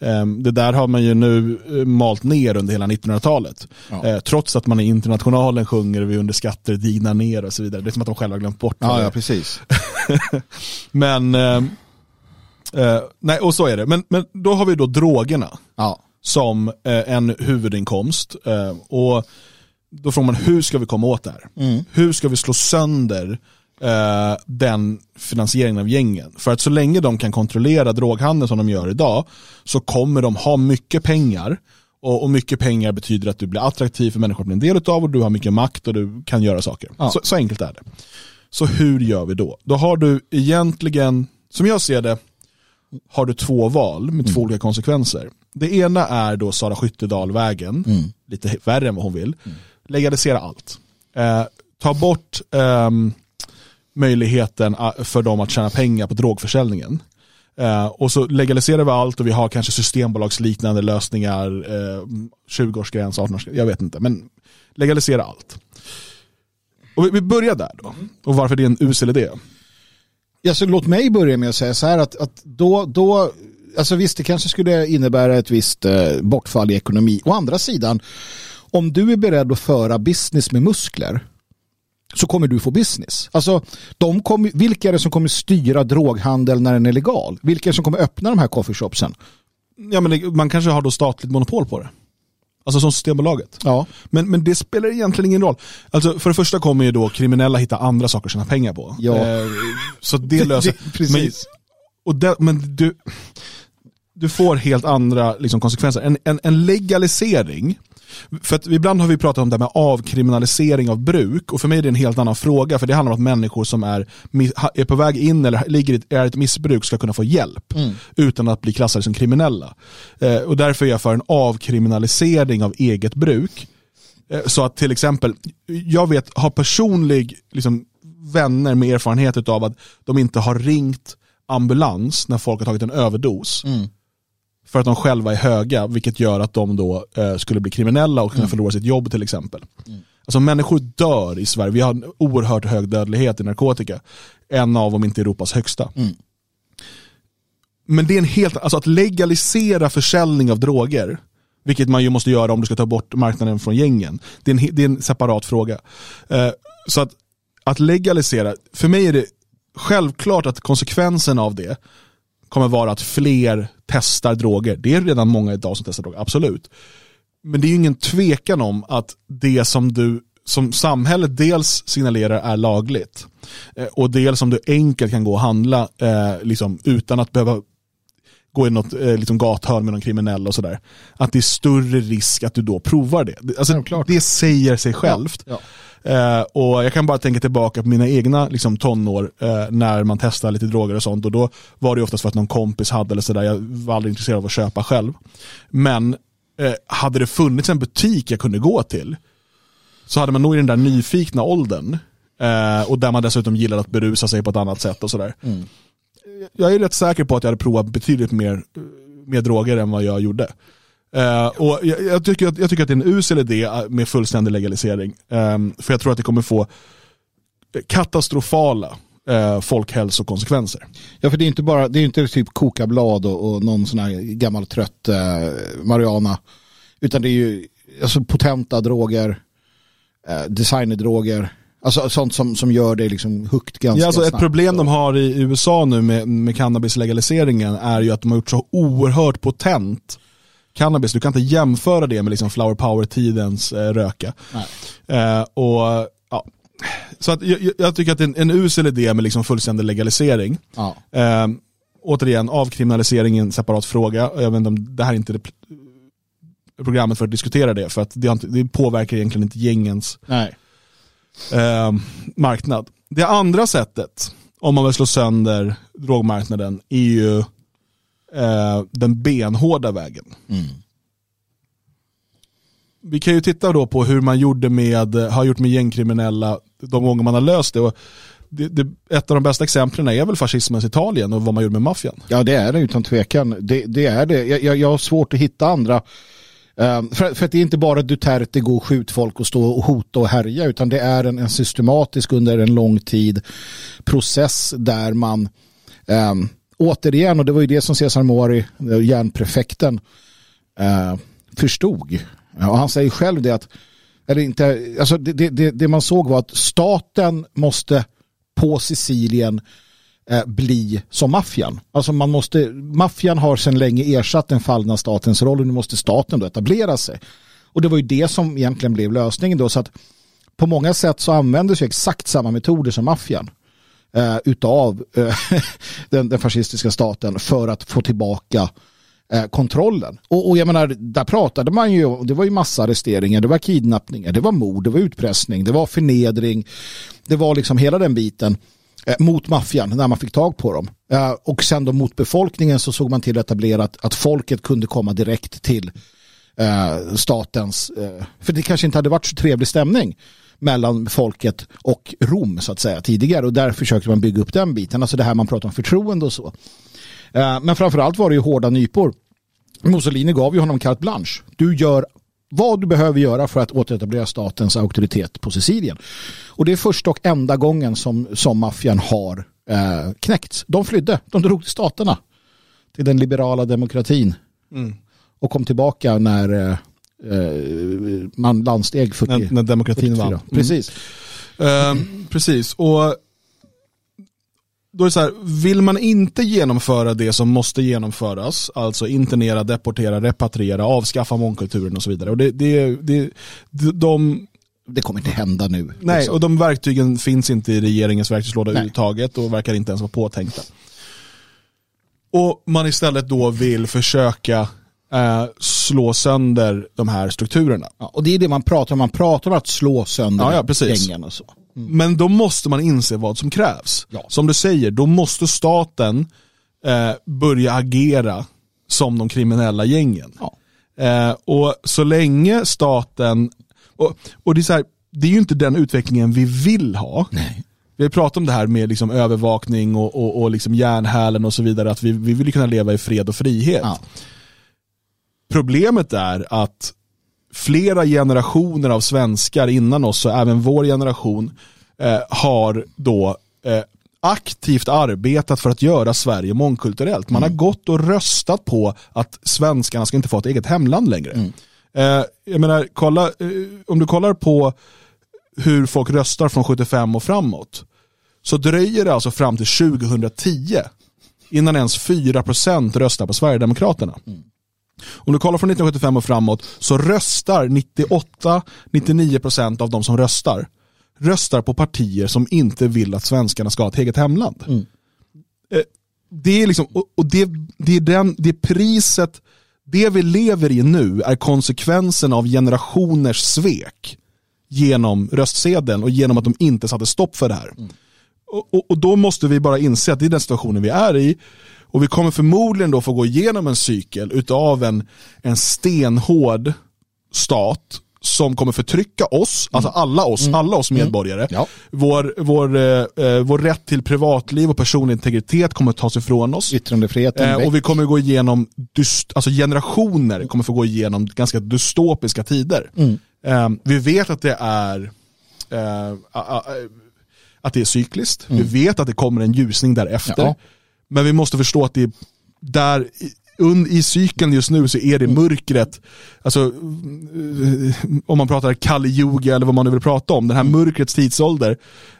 Mm. Ehm, Det där har man ju nu eh, malt ner under hela 1900-talet. Ja. Eh, Trots att man i internationalen sjunger vi under skatter dignar ner och så vidare. Det är som att de själva har glömt bort det är. precis. Men, eh, nej och så är det. Men, men då har vi då drogerna Ja. som eh, en huvudinkomst. Eh, och då frågar man hur ska vi komma åt det här? Hur ska vi slå sönder eh, den finansieringen av gängen? För att så länge de kan kontrollera droghandeln som de gör idag så kommer de ha mycket pengar. Och, och mycket pengar betyder att du blir attraktiv för människor att bli en del av och du har mycket makt och du kan göra saker. Ja. Så, så enkelt är det. Så hur gör vi då? Då har du egentligen, som jag ser det, har du två val med två olika konsekvenser. Det ena är då Sara Skyttedal-vägen, lite värre än vad hon vill. Legalisera allt. Eh, ta bort ehm, möjligheten a- för dem att tjäna pengar på drogförsäljningen. Eh, och så legaliserar vi allt och vi har kanske systembolagsliknande lösningar, eh, 20-årsgräns, 18-årsgräns, jag vet inte. Men legalisera allt. Och vi, vi börjar där då. Och varför det är en usel idé alltså, låt mig börja med att säga så här att, att då, då, alltså visst det kanske skulle innebära ett visst eh, bortfall i ekonomi. Å andra sidan, om du är beredd att föra business med muskler så kommer du få business. Alltså, de kommer, vilka är det som kommer styra droghandel när den är legal? Vilka är det som kommer öppna de här coffeeshopsen? Ja, men det, man kanske har då statligt monopol på det. Alltså som Systembolaget. Ja, Men, men det spelar egentligen ingen roll. Alltså för det första kommer ju då kriminella hitta andra saker att tjäna pengar på. Ja. Eh, så det löser... Det- precis. Men, och det, men du, du får helt andra liksom, konsekvenser. En, en, en legalisering För att ibland har vi pratat om det här med avkriminalisering av bruk och för mig är det en helt annan fråga för det handlar om att människor som är, är på väg in eller ligger i är ett missbruk ska kunna få hjälp mm. utan att bli klassade som kriminella. Eh, och därför är jag för en avkriminalisering av eget bruk. Eh, så att till exempel, jag vet, har personlig liksom, vänner med erfarenhet av att de inte har ringt ambulans när folk har tagit en överdos. Mm för att de själva är höga, vilket gör att de då eh, skulle bli kriminella och kunna mm. förlora sitt jobb till exempel. Mm. Alltså människor dör i Sverige, vi har en oerhört hög dödlighet i narkotika. En av, om inte Europas högsta. Mm. Men det är en helt, alltså att legalisera försäljning av droger, vilket man ju måste göra om du ska ta bort marknaden från gängen, det är en, det är en separat fråga. Eh, så att, att legalisera, för mig är det självklart att konsekvensen av det kommer vara att fler testar droger. Det är redan många idag som testar droger, absolut. Men det är ju ingen tvekan om att det som du som samhället dels signalerar är lagligt eh, och dels som du enkelt kan gå och handla eh, liksom, utan att behöva gå i något eh, liksom gathörn med någon kriminell och sådär. Att det är större risk att du då provar det. Alltså, det säger sig självt. Ja, ja. Eh, och jag kan bara tänka tillbaka på mina egna liksom, tonår eh, när man testar lite droger och sånt och då var det oftast för att någon kompis hade eller sådär. Jag var aldrig intresserad av att köpa själv. Men eh, hade det funnits en butik jag kunde gå till så hade man nog i den där nyfikna åldern eh, och där man dessutom gillade att berusa sig på ett annat sätt och sådär. Mm. Jag är rätt säker på att jag hade provat betydligt mer, mer droger än vad jag gjorde. Uh, och jag, jag, tycker att, jag tycker att det är en usel idé med fullständig legalisering. Um, för jag tror att det kommer få katastrofala uh, folkhälsokonsekvenser. Ja, för det är inte bara det är inte typ kokablad och, och någon sån här gammal trött uh, marijuana. Utan det är ju alltså, potenta droger, uh, designerdroger. Alltså sånt som, som gör det liksom högt ganska ja, alltså snabbt. Ett problem de har i USA nu med, med cannabislegaliseringen är ju att de har gjort så oerhört potent cannabis. Du kan inte jämföra det med liksom flower power-tidens eh, röka. Eh, och, ja. Så att, jag, jag, tycker att det en, en usel idé med liksom fullständig legalisering. Ja. Eh, återigen, avkriminalisering är en separat fråga. Jag vet inte om det här är inte det programmet för att diskutera det, för att det, det påverkar egentligen inte gängens eh, marknad. Det andra sättet, om man vill slå sönder drogmarknaden, är ju eh, den benhårda vägen. Mm. Vi kan ju titta då på hur man gjorde med, har gjort med gängkriminella de gånger man har löst det. Och det, det, ett av de bästa exemplen är väl fascismens Italien och vad man gjorde med maffian. Ja det är det utan tvekan. Det, det är det. Jag, jag, har svårt att hitta andra. Um, för, för det är inte bara Duterte gå och skjut folk och stå och hota och härja utan det är en, en systematisk under en lång tid process där man um, återigen, och det var ju det som Cesar Mori, eh, järnprefekten, eh, förstod. Och han säger själv det att eller inte, alltså det, det, det man såg var att staten måste på Sicilien eh, bli som maffian. Alltså man måste, maffian har sedan länge ersatt den fallna statens roll och nu måste staten då etablera sig. Och det var ju det som egentligen blev lösningen då så att på många sätt så användes ju exakt samma metoder som maffian eh, utav eh, den, den fascistiska staten för att få tillbaka eh, kontrollen. Och, och jag menar, där pratade man ju, det var ju massa arresteringar, det var kidnappningar, det var mord, det var utpressning, det var förnedring, det var liksom hela den biten eh, mot maffian när man fick tag på dem. Eh, och sen då mot befolkningen så såg man till att etablera att, att folket kunde komma direkt till eh, statens, eh, för det kanske inte hade varit så trevlig stämning mellan folket och Rom så att säga tidigare och där försökte man bygga upp den biten, alltså det här man pratar om förtroende och så. Eh, men framförallt var det ju hårda nypor. Mussolini gav ju honom carte blanche. Du gör vad du behöver göra för att återetablera statens auktoritet på Sicilien. Och det är första och enda gången som, som maffian har eh, knäckts. De flydde, de drog till staterna, till den liberala demokratin mm. och kom tillbaka när eh, eh, man landsteg 40, när, när demokratin 44. vann. Mm. Precis. Uh, precis, och då är det så här, vill man inte genomföra det som måste genomföras, alltså internera, deportera, repatriera, avskaffa mångkulturen och så vidare. Och det, det, det, de, det kommer inte hända nu. Nej, liksom. och de verktygen finns inte i regeringens verktygslåda överhuvudtaget och verkar inte ens vara påtänkta. Och man istället då vill försöka eh, slå sönder de här strukturerna. Ja, och det är det man pratar om, man pratar om att slå sönder Ja, ja, precis. gängen och så. Men då måste man inse vad som krävs. Ja. Som du säger, då måste staten eh, börja agera som de kriminella gängen. Ja. Eh, och så länge staten, och, och det, är så här, det är ju inte den utvecklingen vi vill ha. Nej. Vi har pratat om det här med liksom övervakning och, och, och liksom järnhälen och så vidare, att vi, vi vill kunna leva i fred och frihet. Ja. Problemet är att flera generationer av svenskar innan oss och även vår generation eh, har då eh, aktivt arbetat för att göra Sverige mångkulturellt. Man har gått och röstat på att svenskarna ska inte få ett eget hemland längre. Eh, jag menar, kolla, eh, om du kollar på hur folk röstar från 75 och framåt så dröjer det alltså fram till 2010 innan ens 4% röstar på Sverigedemokraterna. Om du kollar från 1975 och framåt så röstar 98-99% av de som röstar röstar på partier som inte vill att svenskarna ska ha ett eget hemland. Eh, Det är liksom, och det, det är den, det priset, det vi lever i nu är konsekvensen av generationers svek genom röstsedeln och genom att de inte satte stopp för det här. Och, och, och då måste vi bara inse att det är den situationen vi är i. Och vi kommer förmodligen då få gå igenom en cykel utav en, en stenhård stat som kommer förtrycka oss, alltså alla oss, alla oss medborgare. Ja. Vår, vår, eh, eh, vår rätt till privatliv och personlig integritet kommer tas ifrån oss. Yttrandefriheten Eh, och vi kommer gå igenom, dyst, alltså generationer kommer få gå igenom ganska dystopiska tider. Mm. Eh, vi vet att det är eh, a- a- att det är cykliskt. Vi vet att det kommer en ljusning därefter. Mm. Ja. Men vi måste förstå att det är där i, cykeln just nu så är det Mm. mörkret, alltså eh, om man pratar Kali Yuga eller vad man nu vill prata om, den här Mm. mörkrets tidsålder,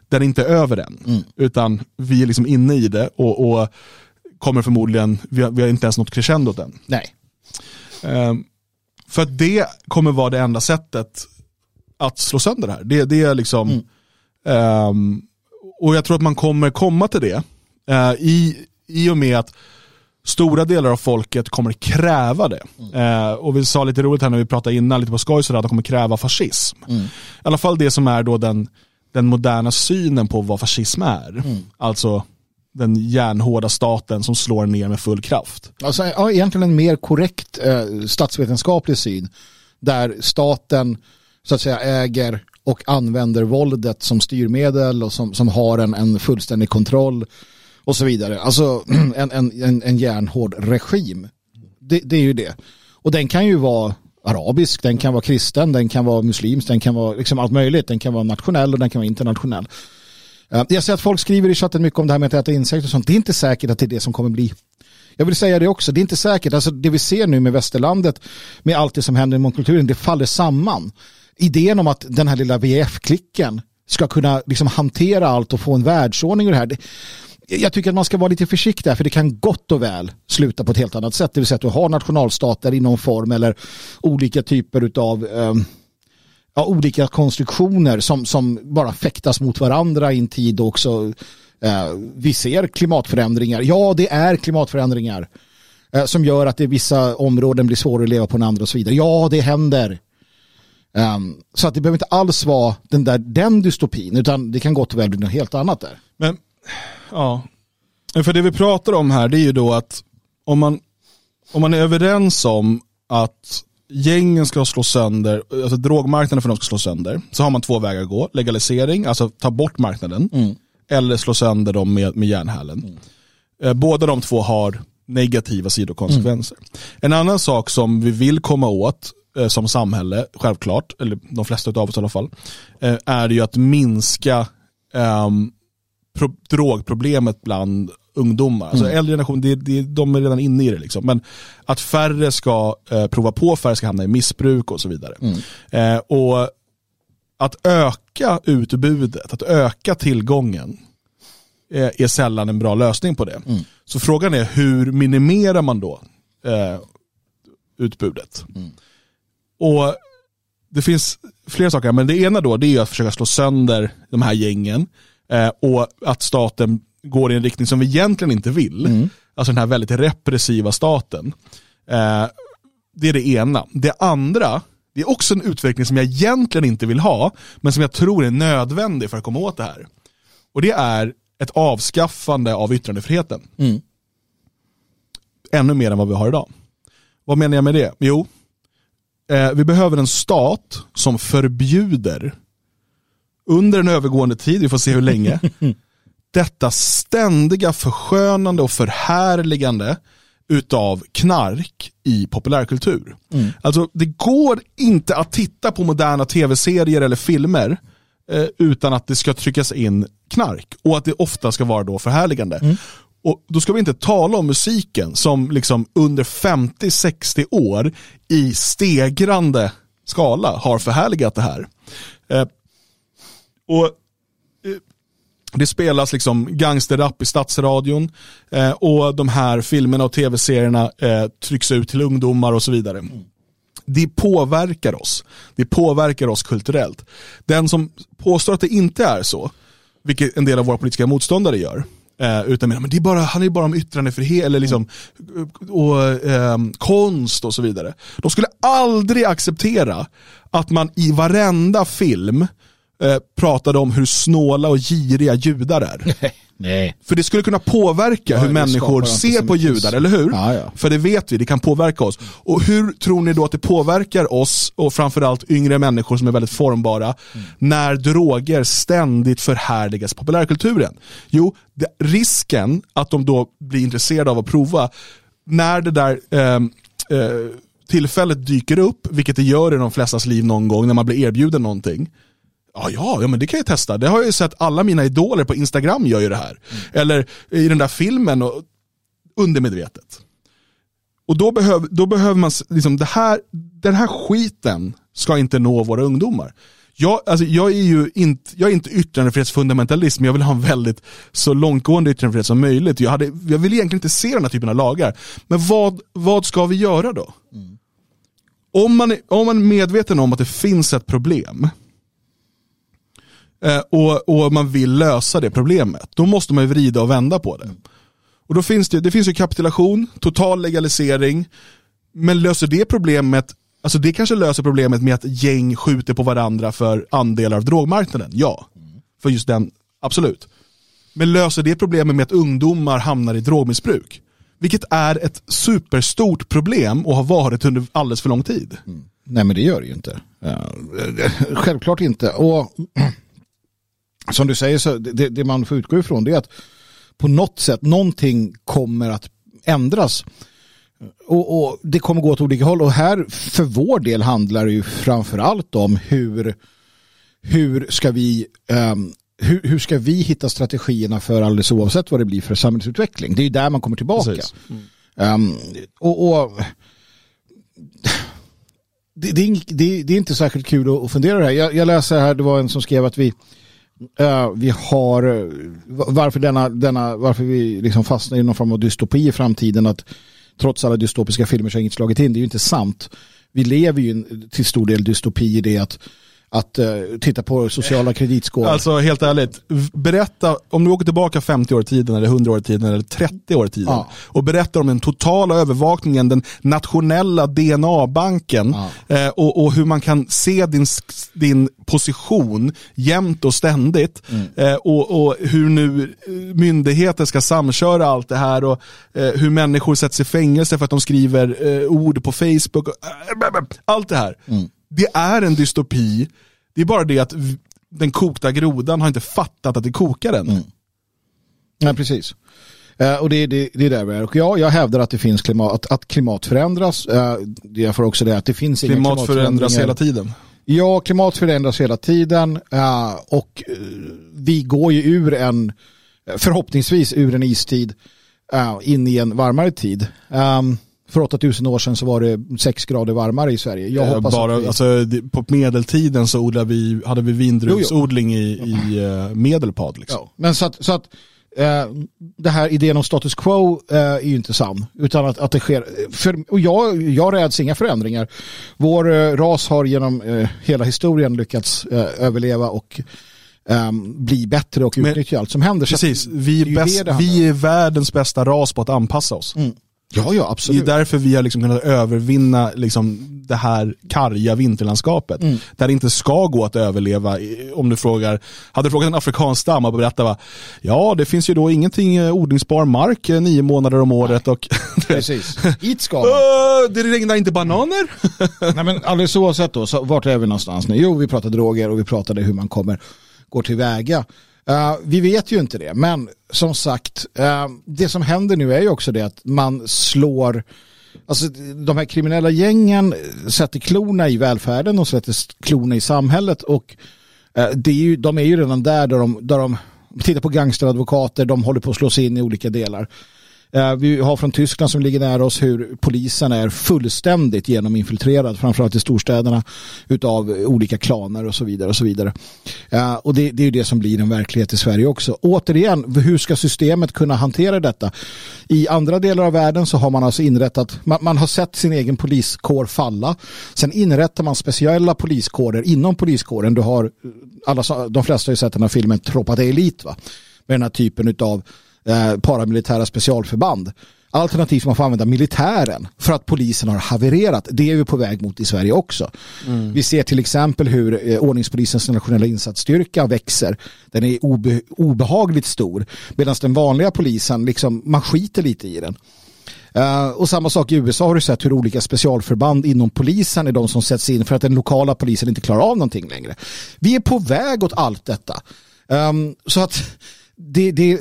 den är inte över än. Utan vi är liksom inne i det och, och kommer förmodligen, vi har, vi har inte ens nått crescendot än. Nej. Ehm, för att det kommer vara det enda sättet att slå sönder det här. Det, det är liksom, ehm, och jag tror att man kommer komma till det eh, i, i och med att stora delar av folket kommer kräva det. Eh, och vi sa lite roligt här när vi pratade innan, lite på skoj sådär, att de kommer kräva fascism. I alla fall det som är då den, den moderna synen på vad fascism är. Alltså den järnhårda staten som slår ner med full kraft. Alltså, ja, egentligen en mer korrekt eh, statsvetenskaplig syn där staten så att säga äger och använder våldet som styrmedel och som, som har en, en fullständig kontroll och så vidare. Alltså en, en, en, en järnhård regim. Det, det är ju det. Och den kan ju vara arabisk, den kan vara kristen, den kan vara muslimsk, den kan vara liksom allt möjligt. Den kan vara nationell och den kan vara internationell. Eh, jag ser att folk skriver i chatten mycket om det här med att äta insekter och sånt. Det är inte säkert att det är det som kommer bli. Jag vill säga det också, det är inte säkert. Alltså det vi ser nu med västerlandet, med allt det som händer i mångkulturen, det faller samman. Idén om att den här lilla VF-klicken ska kunna liksom hantera allt och få en världsordning ur det här. Det, jag tycker att man ska vara lite försiktig här, för det kan gott och väl sluta på ett helt annat sätt. Det vill säga att du har nationalstater i någon form eller olika typer av ehm, ja, olika konstruktioner som, som bara fäktas mot varandra i en tid också eh, vi ser klimatförändringar. Ja, det är klimatförändringar eh, som gör att det i vissa områden blir svårare att leva på än andra och så vidare. Ja, det händer. Um, så att det behöver inte alls vara den där den dystopin utan det kan gott och väl bli något helt annat där. Men, ja. För det vi pratar om här det är ju då att om man, om man är överens om att gängen ska slå sönder, alltså drogmarknaden för de ska slå sönder, så har man två vägar att gå. Legalisering, alltså ta bort marknaden, eller slå sönder dem med, med järnhälen. Eh, Båda de två har negativa sidokonsekvenser. En annan sak som vi vill komma åt eh, som samhälle, självklart, eller de flesta av oss i alla fall, eh, är ju att minska ehm, pro- drogproblemet bland ungdomar. Alltså äldre generation, det, det, de är redan inne i det. Liksom. Men att färre ska eh, prova på, färre ska hamna i missbruk och så vidare. Eh, och att öka utbudet, att öka tillgången eh, är sällan en bra lösning på det. Så frågan är hur minimerar man då eh, utbudet? Och det finns flera saker, men det ena då det är att försöka slå sönder de här gängen eh, och att staten går i en riktning som vi egentligen inte vill. Alltså den här väldigt repressiva staten. Eh, Det är det ena. Det andra, det är också en utveckling som jag egentligen inte vill ha, men som jag tror är nödvändig för att komma åt det här. Och det är ett avskaffande av yttrandefriheten. Mm. Ännu mer än vad vi har idag. Vad menar jag med det? Jo, eh, vi behöver en stat som förbjuder under en övergående tid, vi får se hur länge, detta ständiga förskönande och förhärligande utav knark i populärkultur. Mm. Alltså det går inte att titta på moderna tv-serier eller filmer eh, utan att det ska tryckas in knark och att det ofta ska vara då förhärligande. Mm. Och Då ska vi inte tala om musiken som liksom under 50-60 år i stegrande skala har förhärligat det här. Eh, och eh, det spelas liksom gangsterrap i stadsradion eh, och de här filmerna och tv-serierna eh, trycks ut till ungdomar och så vidare. Det påverkar oss. Det påverkar oss kulturellt. Den som påstår att det inte är så, vilket en del av våra politiska motståndare gör, eh, utan menar, men det är bara, han är bara om yttrandefrihet eller liksom, eh, och, eh, konst och så vidare. De skulle aldrig acceptera att man i varenda film eh, pratade om hur snåla och giriga judar är. Nej. För det skulle kunna påverka Ja, hur människor ser på judar, eller hur? Ja, ja. För det vet vi, det kan påverka oss. Och hur tror ni då att det påverkar oss och framförallt yngre människor som är väldigt formbara när droger ständigt förhärligas i populärkulturen? Jo, det, risken att de då blir intresserade av att prova när det där ehm, eh, tillfället dyker upp, vilket det gör i de flestas liv någon gång när man blir erbjuden någonting, Ja, ja, ja, men det kan jag testa. Det har jag ju sett alla mina idoler på Instagram gör ju det här. Eller i den där filmen, och, undermedvetet. Och då, behöv, då behöver man, liksom, det här, den här skiten ska inte nå våra ungdomar. Jag, alltså, jag är ju inte, jag är inte yttrandefrihetsfundamentalist, men jag vill ha en väldigt så långtgående yttrandefrihet som möjligt. Jag, hade, jag vill egentligen inte se den här typen av lagar. Men vad, vad ska vi göra då? Om, man om man är medveten om att det finns ett problem, Eh, och, och man vill lösa det problemet, då måste man ju vrida och vända på det. Och då finns det, det finns ju kapitulation, total legalisering, men löser det problemet, alltså det kanske löser problemet med att gäng skjuter på varandra för andelar av drogmarknaden, ja. För just den, absolut. Men löser det problemet med att ungdomar hamnar i drogmissbruk? Vilket är ett superstort problem och har varit under alldeles för lång tid. Mm. Nej men det gör det ju inte. Eh, eh, självklart inte. Och som du säger så det, det man får utgå ifrån det är att på något sätt någonting kommer att ändras. Och, och det kommer gå åt olika håll och här för vår del handlar det ju framförallt om hur hur ska vi ehm, hur, hur ska vi hitta strategierna för alldeles oavsett vad det blir för samhällsutveckling. Det är ju där man kommer tillbaka. Precis. Ehm, och, och det, det, är, det, är inte särskilt kul att, att fundera det här. Jag, jag läser här, det var en som skrev att vi, Uh, vi har, eh, varför, denna, denna, varför vi liksom fastnar i någon form av dystopi i framtiden, att trots alla dystopiska filmer så har inget slagit in. Det är ju inte sant. Vi lever ju till stor del dystopi i det att, att eh, titta på sociala kreditskålar. Alltså helt ärligt, berätta, om du åker tillbaka 50 år i tiden, eller 100 år i tiden, eller 30 år i tiden Ja. och berättar om den totala övervakningen, den nationella DNA-banken eh, och, och hur man kan se din, din position jämt och ständigt eh, och, och hur nu eh, myndigheter ska samköra allt det här och eh, hur människor sätts i fängelse för att de skriver eh, ord på Facebook. Och, allt det här. Det är en dystopi. Det är bara det att den kokta grodan har inte fattat att det kokar än. Ja, precis. Eh, och det, är- det, det är där vi är. Och ja, jag hävdar att det finns klimat, att, att klimat förändras. Uh, jag får också det att det finns inga Klimat förändras hela tiden. Ja, klimat förändras hela tiden eh, och vi går ju ur en, förhoppningsvis ur en istid in i en varmare tid. Um, för 8000 år sedan så var det 6 grader varmare i Sverige. Jag Eh, hoppas Bara, att vi... alltså, på medeltiden så odlade vi, hade vi vindruvsodling i, i eh, Medelpad. Liksom. Ja, men så att, så att eh, det här idén om status quo eh, är ju inte sann. Utan att, att det sker. För, och jag, jag räds inga förändringar. Vår eh, ras har genom eh, hela historien lyckats eh, överleva och ehm, bli bättre och Men- utnyttja allt som händer. Precis, vi är bäst, vi är världens bästa ras på att anpassa oss. Mm. Ja, ja, Det är absolut. därför vi har liksom kunnat övervinna liksom det här karga vinterlandskapet. Mm. Där det inte ska gå att överleva. Om du frågar, hade du frågat en afrikansk stam och berättat va, ja det finns ju då ingenting eh, odlingsbar mark eh, nio månader om året och Precis. Hit ska man. Det regnar inte bananer. Nej, men alldeles oavsett då, så vart är vi någonstans nu? Jo, vi pratade droger och vi pratade hur man kommer gå tillväga. Uh, vi vet ju inte det, men som sagt, uh, det som händer nu är ju också det att man slår, alltså de här kriminella gängen sätter klorna i välfärden och sätter klorna i samhället och uh, det är ju, de är ju redan där, där de, där de tittar på gangsteradvokater, de håller på att slå sig in i olika delar. Eh, vi har från Tyskland som ligger nära oss hur polisen är fullständigt genominfiltrerad, framförallt i storstäderna, utav olika klaner och så vidare. Och så vidare. Eh, och det, det är ju det som blir en verklighet i Sverige också. Återigen, hur ska systemet kunna hantera detta? I andra delar av världen så har man alltså inrättat, man, man har sett sin egen poliskår falla. Sen inrättar man speciella poliskårer inom poliskåren. Du har, alla, de flesta har ju sett den här filmen Tropa de elit, va? med den här typen av eh, paramilitära specialförband. Alternativt man får använda militären för att polisen har havererat. Det är vi på väg mot i Sverige också. Vi ser till exempel hur eh, ordningspolisens nationella insatsstyrka växer. Den är obe obehagligt stor. Medan den vanliga polisen, liksom, man skiter lite i den. Eh, och samma sak i USA har du sett hur olika specialförband inom polisen är de som sätts in för att den lokala polisen inte klarar av någonting längre. Vi är på väg åt allt detta. Ehm, så att det, det,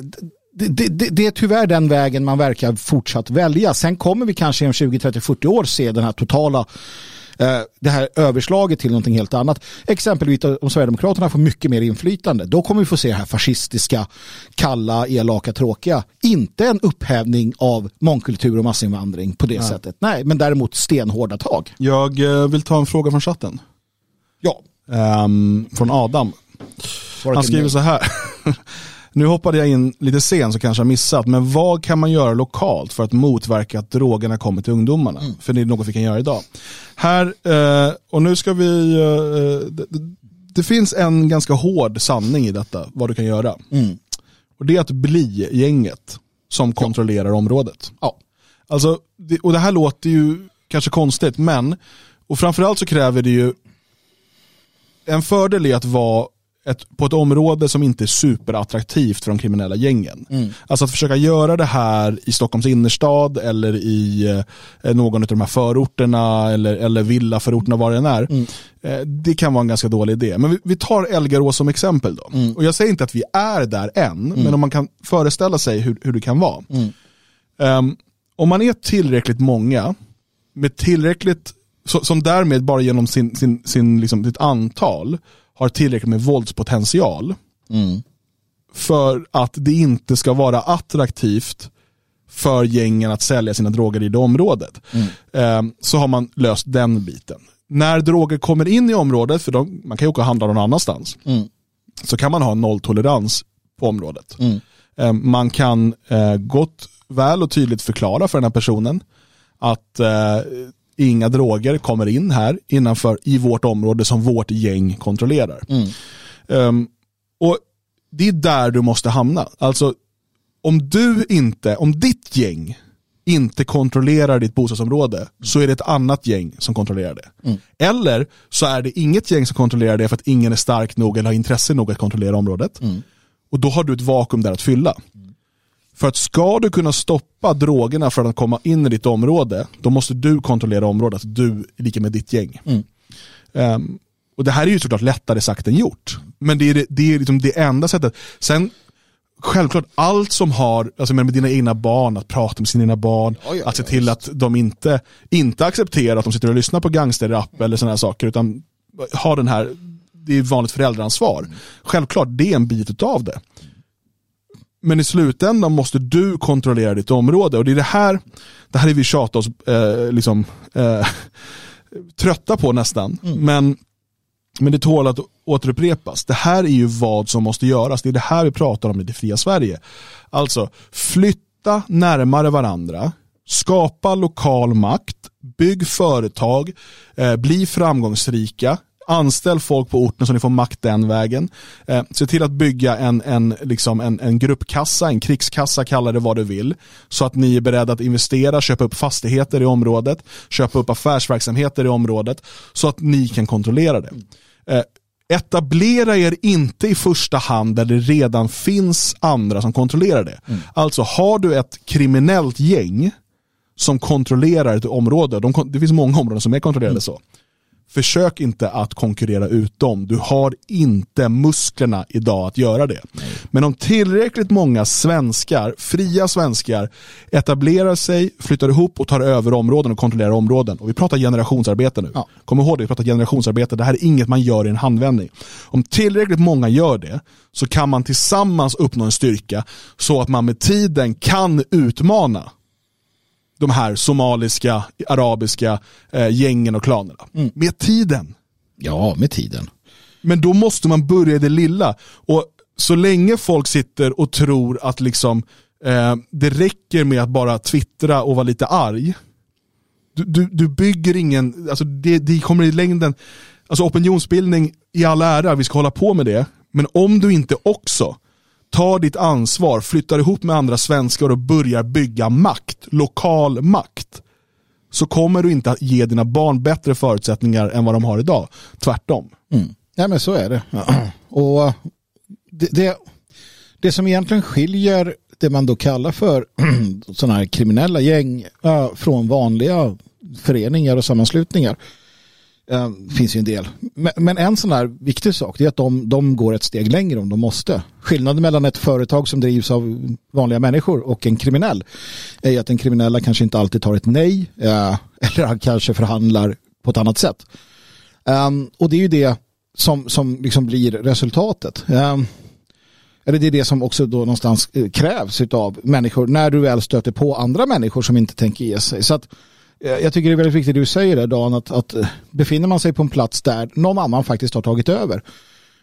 det, det, det, är tyvärr den vägen man verkar fortsatt välja. Sen kommer vi kanske om 20, 30, 40 år se den här totala eh, det här överslaget till någonting helt annat. Exempelvis om Sverigedemokraterna får mycket mer inflytande. Då kommer vi få se det här fascistiska, kalla, elaka, tråkiga. Inte en upphävning av mångkultur och massinvandring på det sättet. Nej, men däremot stenhårda tag. Jag eh, vill ta en fråga från chatten. Ja. Ehm, från Adam. Han skriver så här. Nu hoppade jag in lite sent så kanske jag missat, men vad kan man göra lokalt för att motverka att drogerna kommer till ungdomarna? För det är något vi kan göra idag. Här, eh, och nu ska vi, eh, det, det, finns en ganska hård sanning i detta, vad du kan göra. Mm. Och det är att bli gänget som kontrollerar området. Ja. Alltså, och det här låter ju kanske konstigt, men och framförallt så kräver det ju en fördel är att vara ett, på ett område som inte är superattraktivt för de kriminella gängen. Alltså att försöka göra det här i Stockholms innerstad eller i eh, någon av de här förorterna eller, eller villaförorterna vad det än är. Eh, det kan vara en ganska dålig idé. Men vi, vi tar Elgarås som exempel då. Och jag säger inte att vi är där än, men om man kan föreställa sig hur, hur det kan vara. Ehm, om man är tillräckligt många, med tillräckligt, så, som därmed bara genom sin, sin, sin, liksom, sitt antal har tillräckligt med våldspotential för att det inte ska vara attraktivt för gängen att sälja sina droger i det området. Ehm, så har man löst den biten. När droger kommer in i området, för de, man kan ju åka och handla någon annanstans, så kan man ha nolltolerans på området. Eh, Man kan eh, gott, väl och tydligt förklara för den här personen att eh, inga droger kommer in här innanför i vårt område som vårt gäng kontrollerar. Ehm, och Det är där du måste hamna. Alltså om du inte, om ditt gäng inte kontrollerar ditt bostadsområde så är det ett annat gäng som kontrollerar det. Eller så är det inget gäng som kontrollerar det för att ingen är stark nog eller har intresse nog att kontrollera området. Och då har du ett vakuum där att fylla. För att ska du kunna stoppa drogerna från att komma in i ditt område, då måste du kontrollera området. Du lika med ditt gäng. Ehm, och det här är ju såklart lättare sagt än gjort. Men det är det, är liksom det enda sättet. Sen självklart allt som har, alltså med dina egna barn, att prata med sina egna barn, Ja, ja, att se ja, till att de inte, inte accepterar att de sitter och lyssnar på gangsterrap eller sådana här saker, utan ha den här, det är vanligt föräldraansvar. Självklart, det är en bit av det. Men i slutändan måste du kontrollera ditt område och det är det här, det här är vi tjatat oss eh, liksom, eh, trötta på nästan. Men, men det tål att återupprepas. Det här är ju vad som måste göras. Det är det här vi pratar om i det fria Sverige. Alltså flytta närmare varandra, skapa lokal makt, bygg företag, eh, bli framgångsrika, Anställ folk på orten så ni får makt den vägen. Eh, se till att bygga en, en, liksom en, en gruppkassa, en krigskassa, kalla det vad du vill. Så att ni är beredda att investera, köpa upp fastigheter i området, köpa upp affärsverksamheter i området. Så att ni kan kontrollera det. Eh, etablera er inte i första hand där det redan finns andra som kontrollerar det. Mm. Alltså har du ett kriminellt gäng som kontrollerar ett område, de, det finns många områden som är kontrollerade mm. så. Försök inte att konkurrera ut dem. Du har inte musklerna idag att göra det. Men om tillräckligt många svenskar, fria svenskar, etablerar sig, flyttar ihop och tar över områden och kontrollerar områden. Och vi pratar generationsarbete nu. Ja. Kom ihåg det, vi pratar generationsarbete. Det här är inget man gör i en handvändning. Om tillräckligt många gör det så kan man tillsammans uppnå en styrka så att man med tiden kan utmana de här somaliska, arabiska eh, gängen och klanerna. Mm. Med tiden. Ja, med tiden. Men då måste man börja i det lilla. Och så länge folk sitter och tror att liksom, eh, det räcker med att bara twittra och vara lite arg. Du, du, du bygger ingen, alltså det, det kommer i längden, alltså opinionsbildning i all ära, vi ska hålla på med det. Men om du inte också tar ditt ansvar, flyttar ihop med andra svenskar och börjar bygga makt, lokal makt, så kommer du inte att ge dina barn bättre förutsättningar än vad de har idag. Tvärtom. Mm. Ja men så är det. Och det, det, det som egentligen skiljer det man då kallar för sådana här kriminella gäng från vanliga föreningar och sammanslutningar det finns ju en del. Men, men, en sån här viktig sak är att de, de går ett steg längre om de måste. Skillnaden mellan ett företag som drivs av vanliga människor och en kriminell är att den kriminella kanske inte alltid tar ett nej eh, eller han kanske förhandlar på ett annat sätt. Um, och det är ju det som, som liksom blir resultatet. Um, eller det är det som också då någonstans eh, krävs av människor när du väl stöter på andra människor som inte tänker ge sig. Så att Eh, jag tycker det är väldigt viktigt det du säger där Dan, att, att eh, befinner man sig på en plats där någon annan faktiskt har tagit över.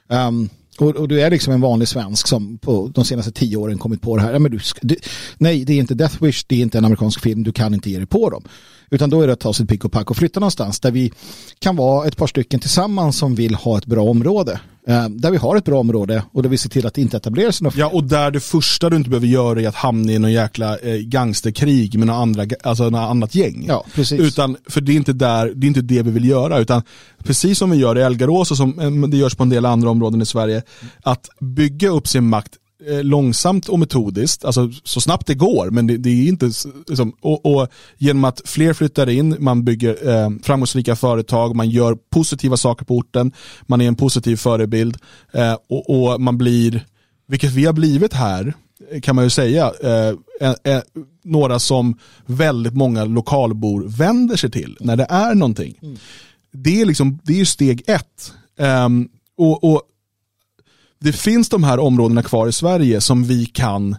Um, och, och, du är liksom en vanlig svensk som på de senaste tio åren kommit på det här. Ja, men du, du, nej, det är inte Death Wish, det är inte en amerikansk film, du kan inte ge dig på dem. Utan då är det att ta sitt pick och pack och flytta någonstans där vi kan vara ett par stycken tillsammans som vill ha ett bra område. Eh, där vi har ett bra område och där vi ser till att det inte etableras något. Ja, och där det första du inte behöver göra är att hamna i någon jäkla eh, gangsterkrig med något, andra, alltså något annat gäng. Ja, precis. Utan, för det är, inte där, det är inte det vi vill göra, utan precis som vi gör i Elgarås och som eh, det görs på en del andra områden i Sverige, att bygga upp sin makt långsamt och metodiskt, alltså så snabbt det går, men det, det är inte liksom, och, och, genom att fler flyttar in, man bygger eh, framgångsrika företag, man gör positiva saker på orten, man är en positiv förebild eh, och, och, man blir, vilket vi har blivit här, kan man ju säga, eh, eh, några som väldigt många lokalbor vänder sig till när det är någonting. Mm. Det är liksom, det är steg ett. Um, och, och det finns de här områdena kvar i Sverige som vi kan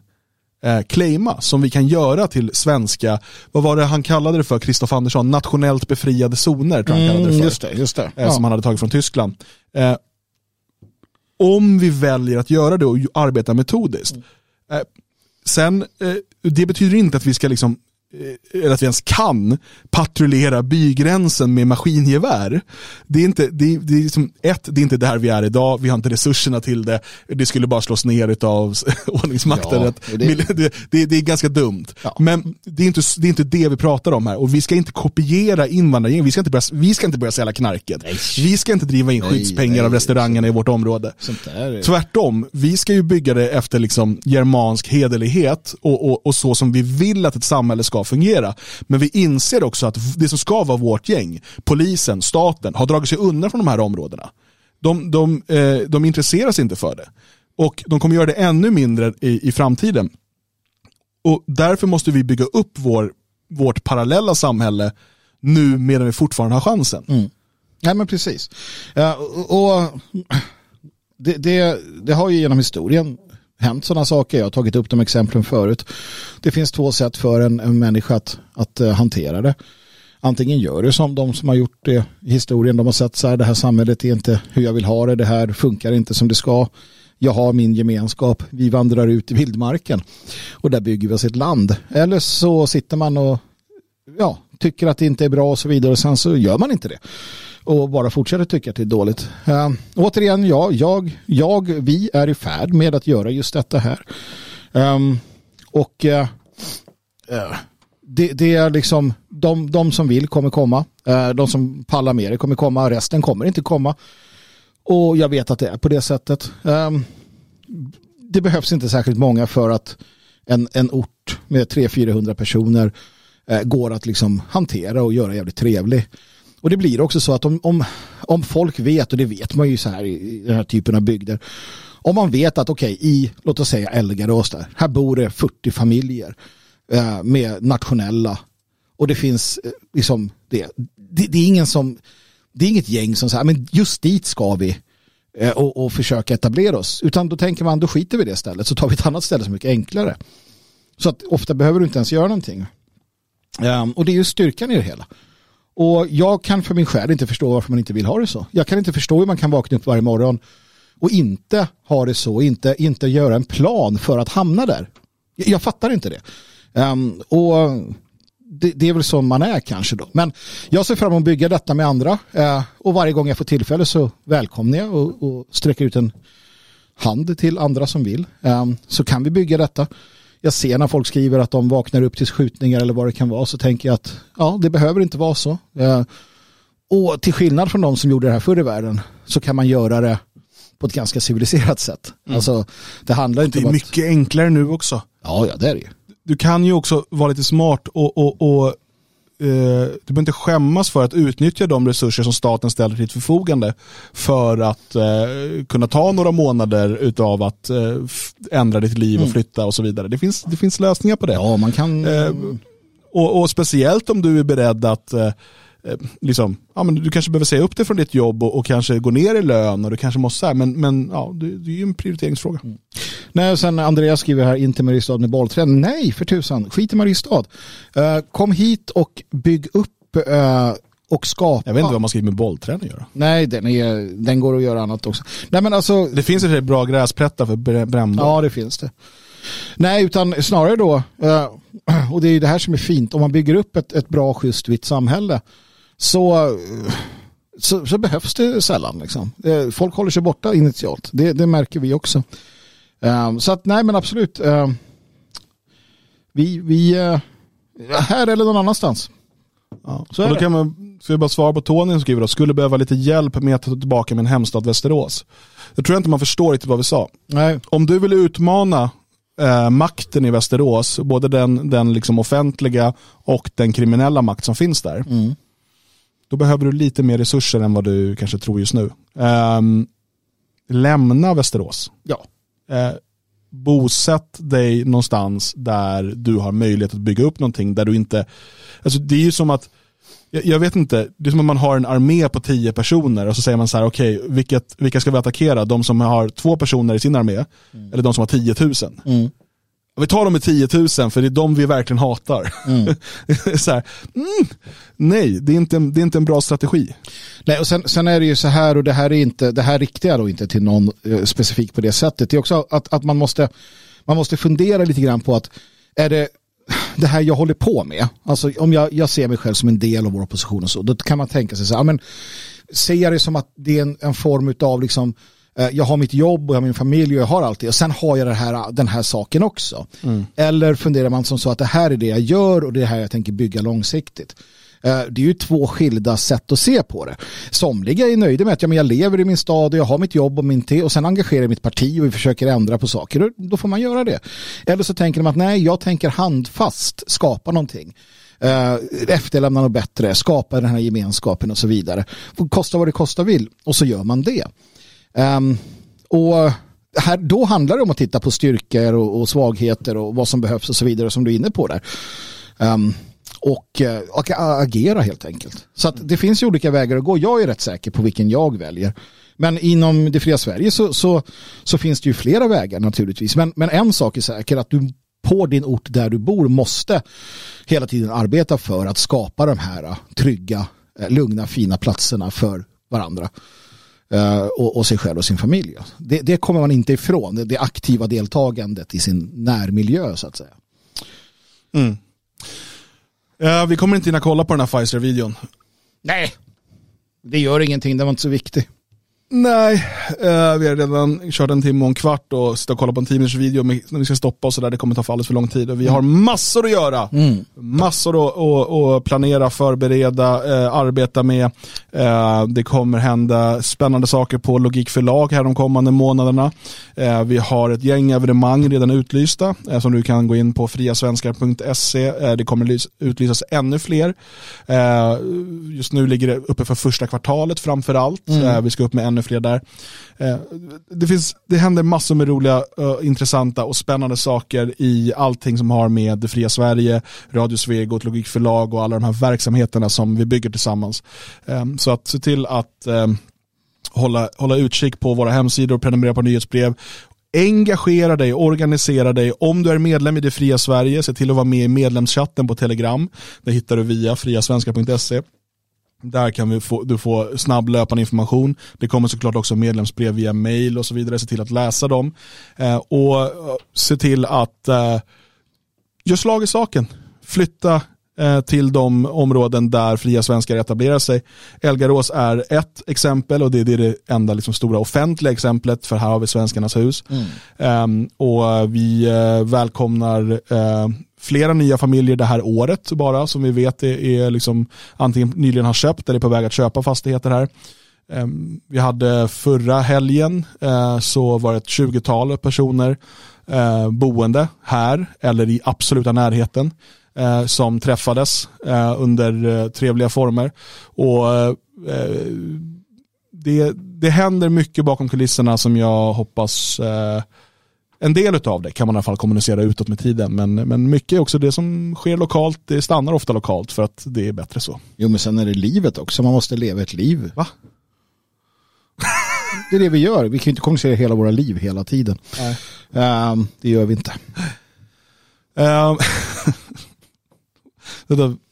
eh, claima, som vi kan göra till svenska, vad var det han kallade det för, Kristoff Andersson, nationellt befriade zoner tror han kallade det för. Just det, just det. Eh, ja. Som han hade tagit från Tyskland. Eh, om vi väljer att göra det och arbeta metodiskt. Mm. Eh, sen, eh, det betyder inte att vi ska liksom eller att vi ens kan patrullera bygränsen med maskingevär. Det är inte, det är, det är liksom, ett, det är inte där vi är idag, vi har inte resurserna till det, det skulle bara slås ner av ordningsmakten. Ja, det... Det, det, det, är ganska dumt. Ja. Men det är, inte, det är inte det vi pratar om här och vi ska inte kopiera invandrargäng, vi ska inte börja, vi ska inte börja sälja knarket. Nej. Vi ska inte driva in skyddspengar av restaurangerna i vårt område. Är... Tvärtom, vi ska ju bygga det efter liksom germansk hederlighet och, och, och så som vi vill att ett samhälle ska fungera. Men vi inser också att det som ska vara vårt gäng, polisen, staten, har dragit sig undan från de här områdena. De, de, eh, de intresserar sig inte för det. Och de kommer göra det ännu mindre i, i framtiden. Och därför måste vi bygga upp vår, vårt parallella samhälle nu medan vi fortfarande har chansen. Mm. Nej men precis. Ja, och det, det, det, har ju genom historien hänt sådana saker. Jag har tagit upp de exemplen förut. Det finns två sätt för en, en människa att, att uh, hantera det. Antingen gör du som de som har gjort det i historien. De har sett så här, det här samhället är inte hur jag vill ha det. Det här funkar inte som det ska. Jag har min gemenskap. Vi vandrar ut i vildmarken. Och där bygger vi oss ett land. Eller så sitter man och ja, tycker att det inte är bra och så vidare. Och sen så gör man inte det och bara fortsätter tycka att det är dåligt. Uh, återigen, ja, jag, jag, vi är i färd med att göra just detta här. Um, och uh, uh, det, det, är liksom de, de som vill kommer komma. de som pallar med det kommer komma. Resten kommer inte komma. Och jag vet att det är på det sättet. Um, det behövs inte särskilt många för att en, en ort med 300-400 personer eh, går att liksom hantera och göra jävligt trevlig. Och det blir också så att om, om, om folk vet, och det vet man ju så här i, den här typen av bygder, om man vet att okej, okay, i låt oss säga Elgarås där, här bor det 40 familjer eh, med nationella och det finns eh, liksom det, det, det, är ingen som, det är inget gäng som säger, men just dit ska vi eh, och, och försöka etablera oss, utan då tänker man, då skiter vi det stället så tar vi ett annat ställe som är mycket enklare. Så att ofta behöver du inte ens göra någonting. Um, och det är ju styrkan i det hela. Och jag kan för min själ inte förstå varför man inte vill ha det så. Jag kan inte förstå hur man kan vakna upp varje morgon och inte ha det så, inte, inte göra en plan för att hamna där. Jag, jag fattar inte det. Um, och det, det, är väl så man är kanske då. Men jag ser fram emot att bygga detta med andra uh, och varje gång jag får tillfälle så välkomnar jag och, och sträcker ut en hand till andra som vill. Um, så kan vi bygga detta jag ser när folk skriver att de vaknar upp till skjutningar eller vad det kan vara så tänker jag att ja, det behöver inte vara så. Eh, och till skillnad från de som gjorde det här förr i världen så kan man göra det på ett ganska civiliserat sätt. Mm. Alltså, det handlar inte det är om mycket enklare nu också. Ja, ja, det är det ju. Du kan ju också vara lite smart och, och, och Eh, du behöver inte skämmas för att utnyttja de resurser som staten ställer till ditt förfogande för att eh, kunna ta några månader utav att eh, ändra ditt liv och mm. flytta och så vidare. Det finns, det finns lösningar på det. Ja, man kan... Eh, och, och, speciellt om du är beredd att eh, liksom, ja, men du kanske behöver säga upp dig från ditt jobb och, och kanske gå ner i lön och du kanske måste så men, men ja, det, det är ju en prioriteringsfråga. Mm. Nej, sen Andreas skriver här, inte Mariestad med bollträn. Nej, för tusan, skit i Mariestad. Uh, kom hit och bygg upp uh, och skapa. Jag vet inte vad man ska med bollträn att göra. Nej, den, är, den går att göra annat också. Nej, men alltså, det finns ju bra gräsplättar för brännboll. Ja, det finns det. Nej, utan snarare då, och det är ju det här som är fint, om man bygger upp ett, ett bra, schysst, vitt samhälle så, så, så, behövs det sällan. Liksom. Eh, folk håller sig borta initialt. Det, det märker vi också. Um, så att nej men absolut. Um, vi, vi uh, här eller någon annanstans. Ja. Så då kan man, så jag bara svara på Tony som skriver då, skulle behöva lite hjälp med att ta tillbaka min hemstad Västerås. Jag tror inte man förstår riktigt vad vi sa. Nej. Om du vill utmana eh, makten i Västerås, både den, den liksom offentliga och den kriminella makt som finns där. Mm då behöver du lite mer resurser än vad du kanske tror just nu. Um, lämna Västerås. Ja. Uh, bosätt dig någonstans där du har möjlighet att bygga upp någonting där du inte, alltså det är ju som att jag, vet inte, det är som att man har en armé på tio personer och så säger man så här, okej, okay, vilka ska vi attackera? De som har två personer i sin armé mm. eller de som har 10 000? Mm. Vi tar dem med 10 000 för det är de vi verkligen hatar. Mm. så här, mm, nej, det är, inte, det är inte en bra strategi. Nej, och sen, sen är det ju så här, och det här är inte, det här riktar jag då inte till någon eh, specifik på det sättet. Det är också att, att man, måste, man måste fundera lite grann på att är det det här jag håller på med, alltså om jag, jag ser mig själv som en del av vår opposition och så, då kan man tänka sig så här, men ser jag det som att det är en, en form av liksom jag har mitt jobb och jag har min familj och jag har allt det och sen har jag här, den här saken också. Mm. Eller funderar man som så att det här är det jag gör och det är här jag tänker bygga långsiktigt. Eh, det är ju två skilda sätt att se på det. Somliga är nöjda med att ja, men jag lever i min stad och jag har mitt jobb och min te och sen engagerar jag mitt parti och vi försöker ändra på saker. Då får man göra det. Eller så tänker de att nej, jag tänker handfast skapa någonting. Uh, efterlämna något bättre, skapa den här gemenskapen och så vidare. Kosta vad det kostar vill och så gör man det. Um, och här, då handlar det om att titta på styrkor och, och, svagheter och vad som behövs och så vidare som du är inne på där. Um, och, eh, och, agera helt enkelt. Så att det finns ju olika vägar att gå. Jag är rätt säker på vilken jag väljer. Men inom det fria Sverige så, så, så finns det ju flera vägar naturligtvis. Men, men en sak är säker att du på din ort där du bor måste hela tiden arbeta för att skapa de här eh, trygga, eh, lugna, fina platserna för varandra. Uh, och, och, sig själv och sin familj. Det, det kommer man inte ifrån, det, det aktiva deltagandet i sin närmiljö så att säga. Mm. Uh, vi kommer inte hinna kolla på den här Pfizer-videon. Nej. Det gör ingenting, den var inte så viktig. Nej, eh, vi har redan kört en timme och en kvart och sitta och kolla på en 10 minuters video när vi ska stoppa och sådär. Det kommer ta för alldeles för lång tid. Och vi har massor att göra. Mm. Massor att, att, att planera, förbereda, eh, arbeta med. Eh, det kommer hända spännande saker på Logik förlag här de kommande månaderna. Eh, vi har ett gäng evenemang redan utlysta eh, som du kan gå in på friasvenskar.se. Eh, det kommer utlysas ännu fler. Just nu ligger det uppe för första kvartalet framför allt. Mm. vi ska upp med ännu fler där. Eh, det, finns, det händer massor med roliga, eh, intressanta och spännande saker i allting som har med det fria Sverige, Radio Svegot, Logikförlag och alla de här verksamheterna som vi bygger tillsammans. Eh, så att se till att hålla, hålla utkik på våra hemsidor, prenumerera på nyhetsbrev Engagera dig, organisera dig. Om du är medlem i det fria Sverige, se till att vara med i medlemschatten på Telegram. Det hittar du via friasvenska.se. Där kan vi få, du få snabb löpande information. Det kommer såklart också medlemsbrev via mail och så vidare. Se till att läsa dem. Eh, och eh, se till att eh, göra slag i saken. Flytta till de områden där fria svenskar etablerar sig. Elgarås är ett exempel och det är det enda liksom, stora offentliga exemplet för här har vi Svenskarnas hus. Mm. Ehm, och vi eh, välkomnar eh, flera nya familjer det här året bara som vi vet är, är liksom, antingen nyligen har köpt eller är på väg att köpa fastigheter här. Ehm, vi hade förra helgen eh, så var det ett 20-tal personer eh, boende här eller i absoluta närheten eh, som träffades under trevliga former. Och det, det händer mycket bakom kulisserna som jag hoppas en del av det kan man i alla fall kommunicera utåt med tiden. Men, men mycket är också det som sker lokalt, det stannar ofta lokalt för att det är bättre så. Jo men sen är det livet också, man måste leva ett liv. Va? Det är det vi gör, vi kan ju inte kommunicera hela våra liv hela tiden. Um, det gör vi inte. Um,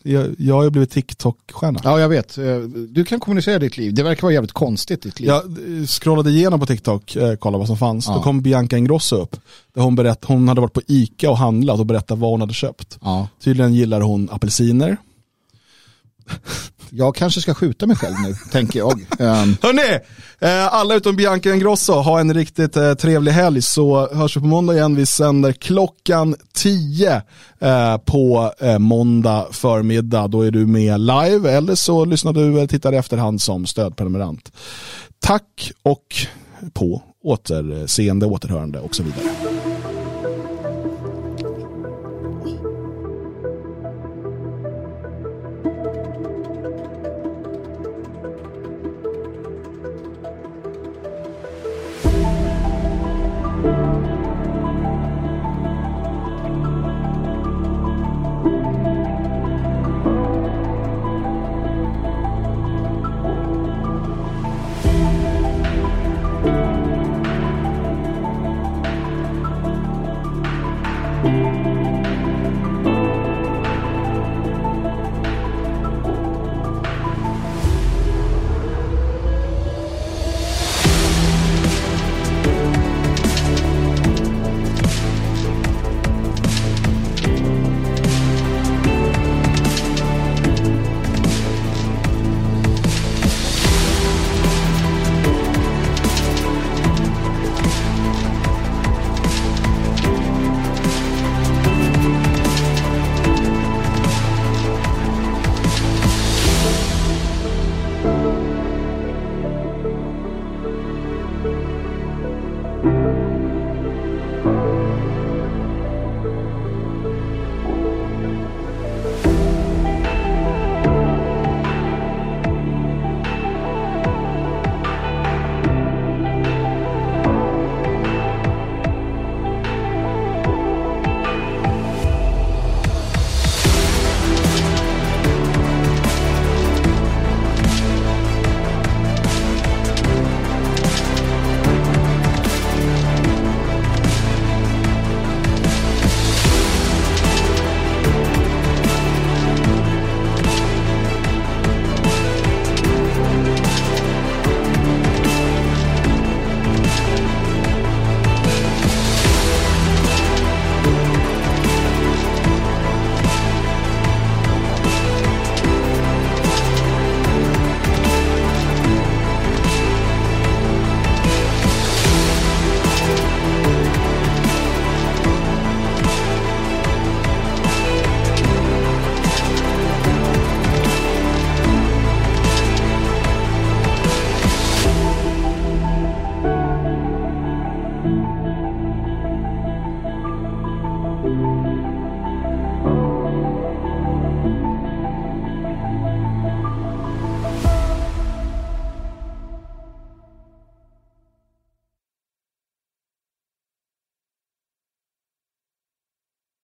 jag, jag har ju blivit TikTok-stjärna. Ja, jag vet. Eh, du kan kommunicera ditt liv. Det verkar vara jävligt konstigt, ditt liv. Jag scrollade igenom på TikTok, eh, kollade vad som fanns. Ja. Då kom Bianca Ingrosso upp. Där hon, berätt, hon hade varit på Ica och handlat och berättat vad hon hade köpt. Ja. Tydligen gillar hon apelsiner. Jag kanske ska skjuta mig själv nu, tänker jag. Um. Hörrni, eh, alla utom Bianca Ingrosso, ha en riktigt eh, trevlig helg så hörs vi på måndag igen. Vi sänder klockan 10 eh, på eh, måndag förmiddag. Då är du med live eller så lyssnar du eller tittar i efterhand som stödprenumerant. Tack och på återseende, återhörande och så vidare.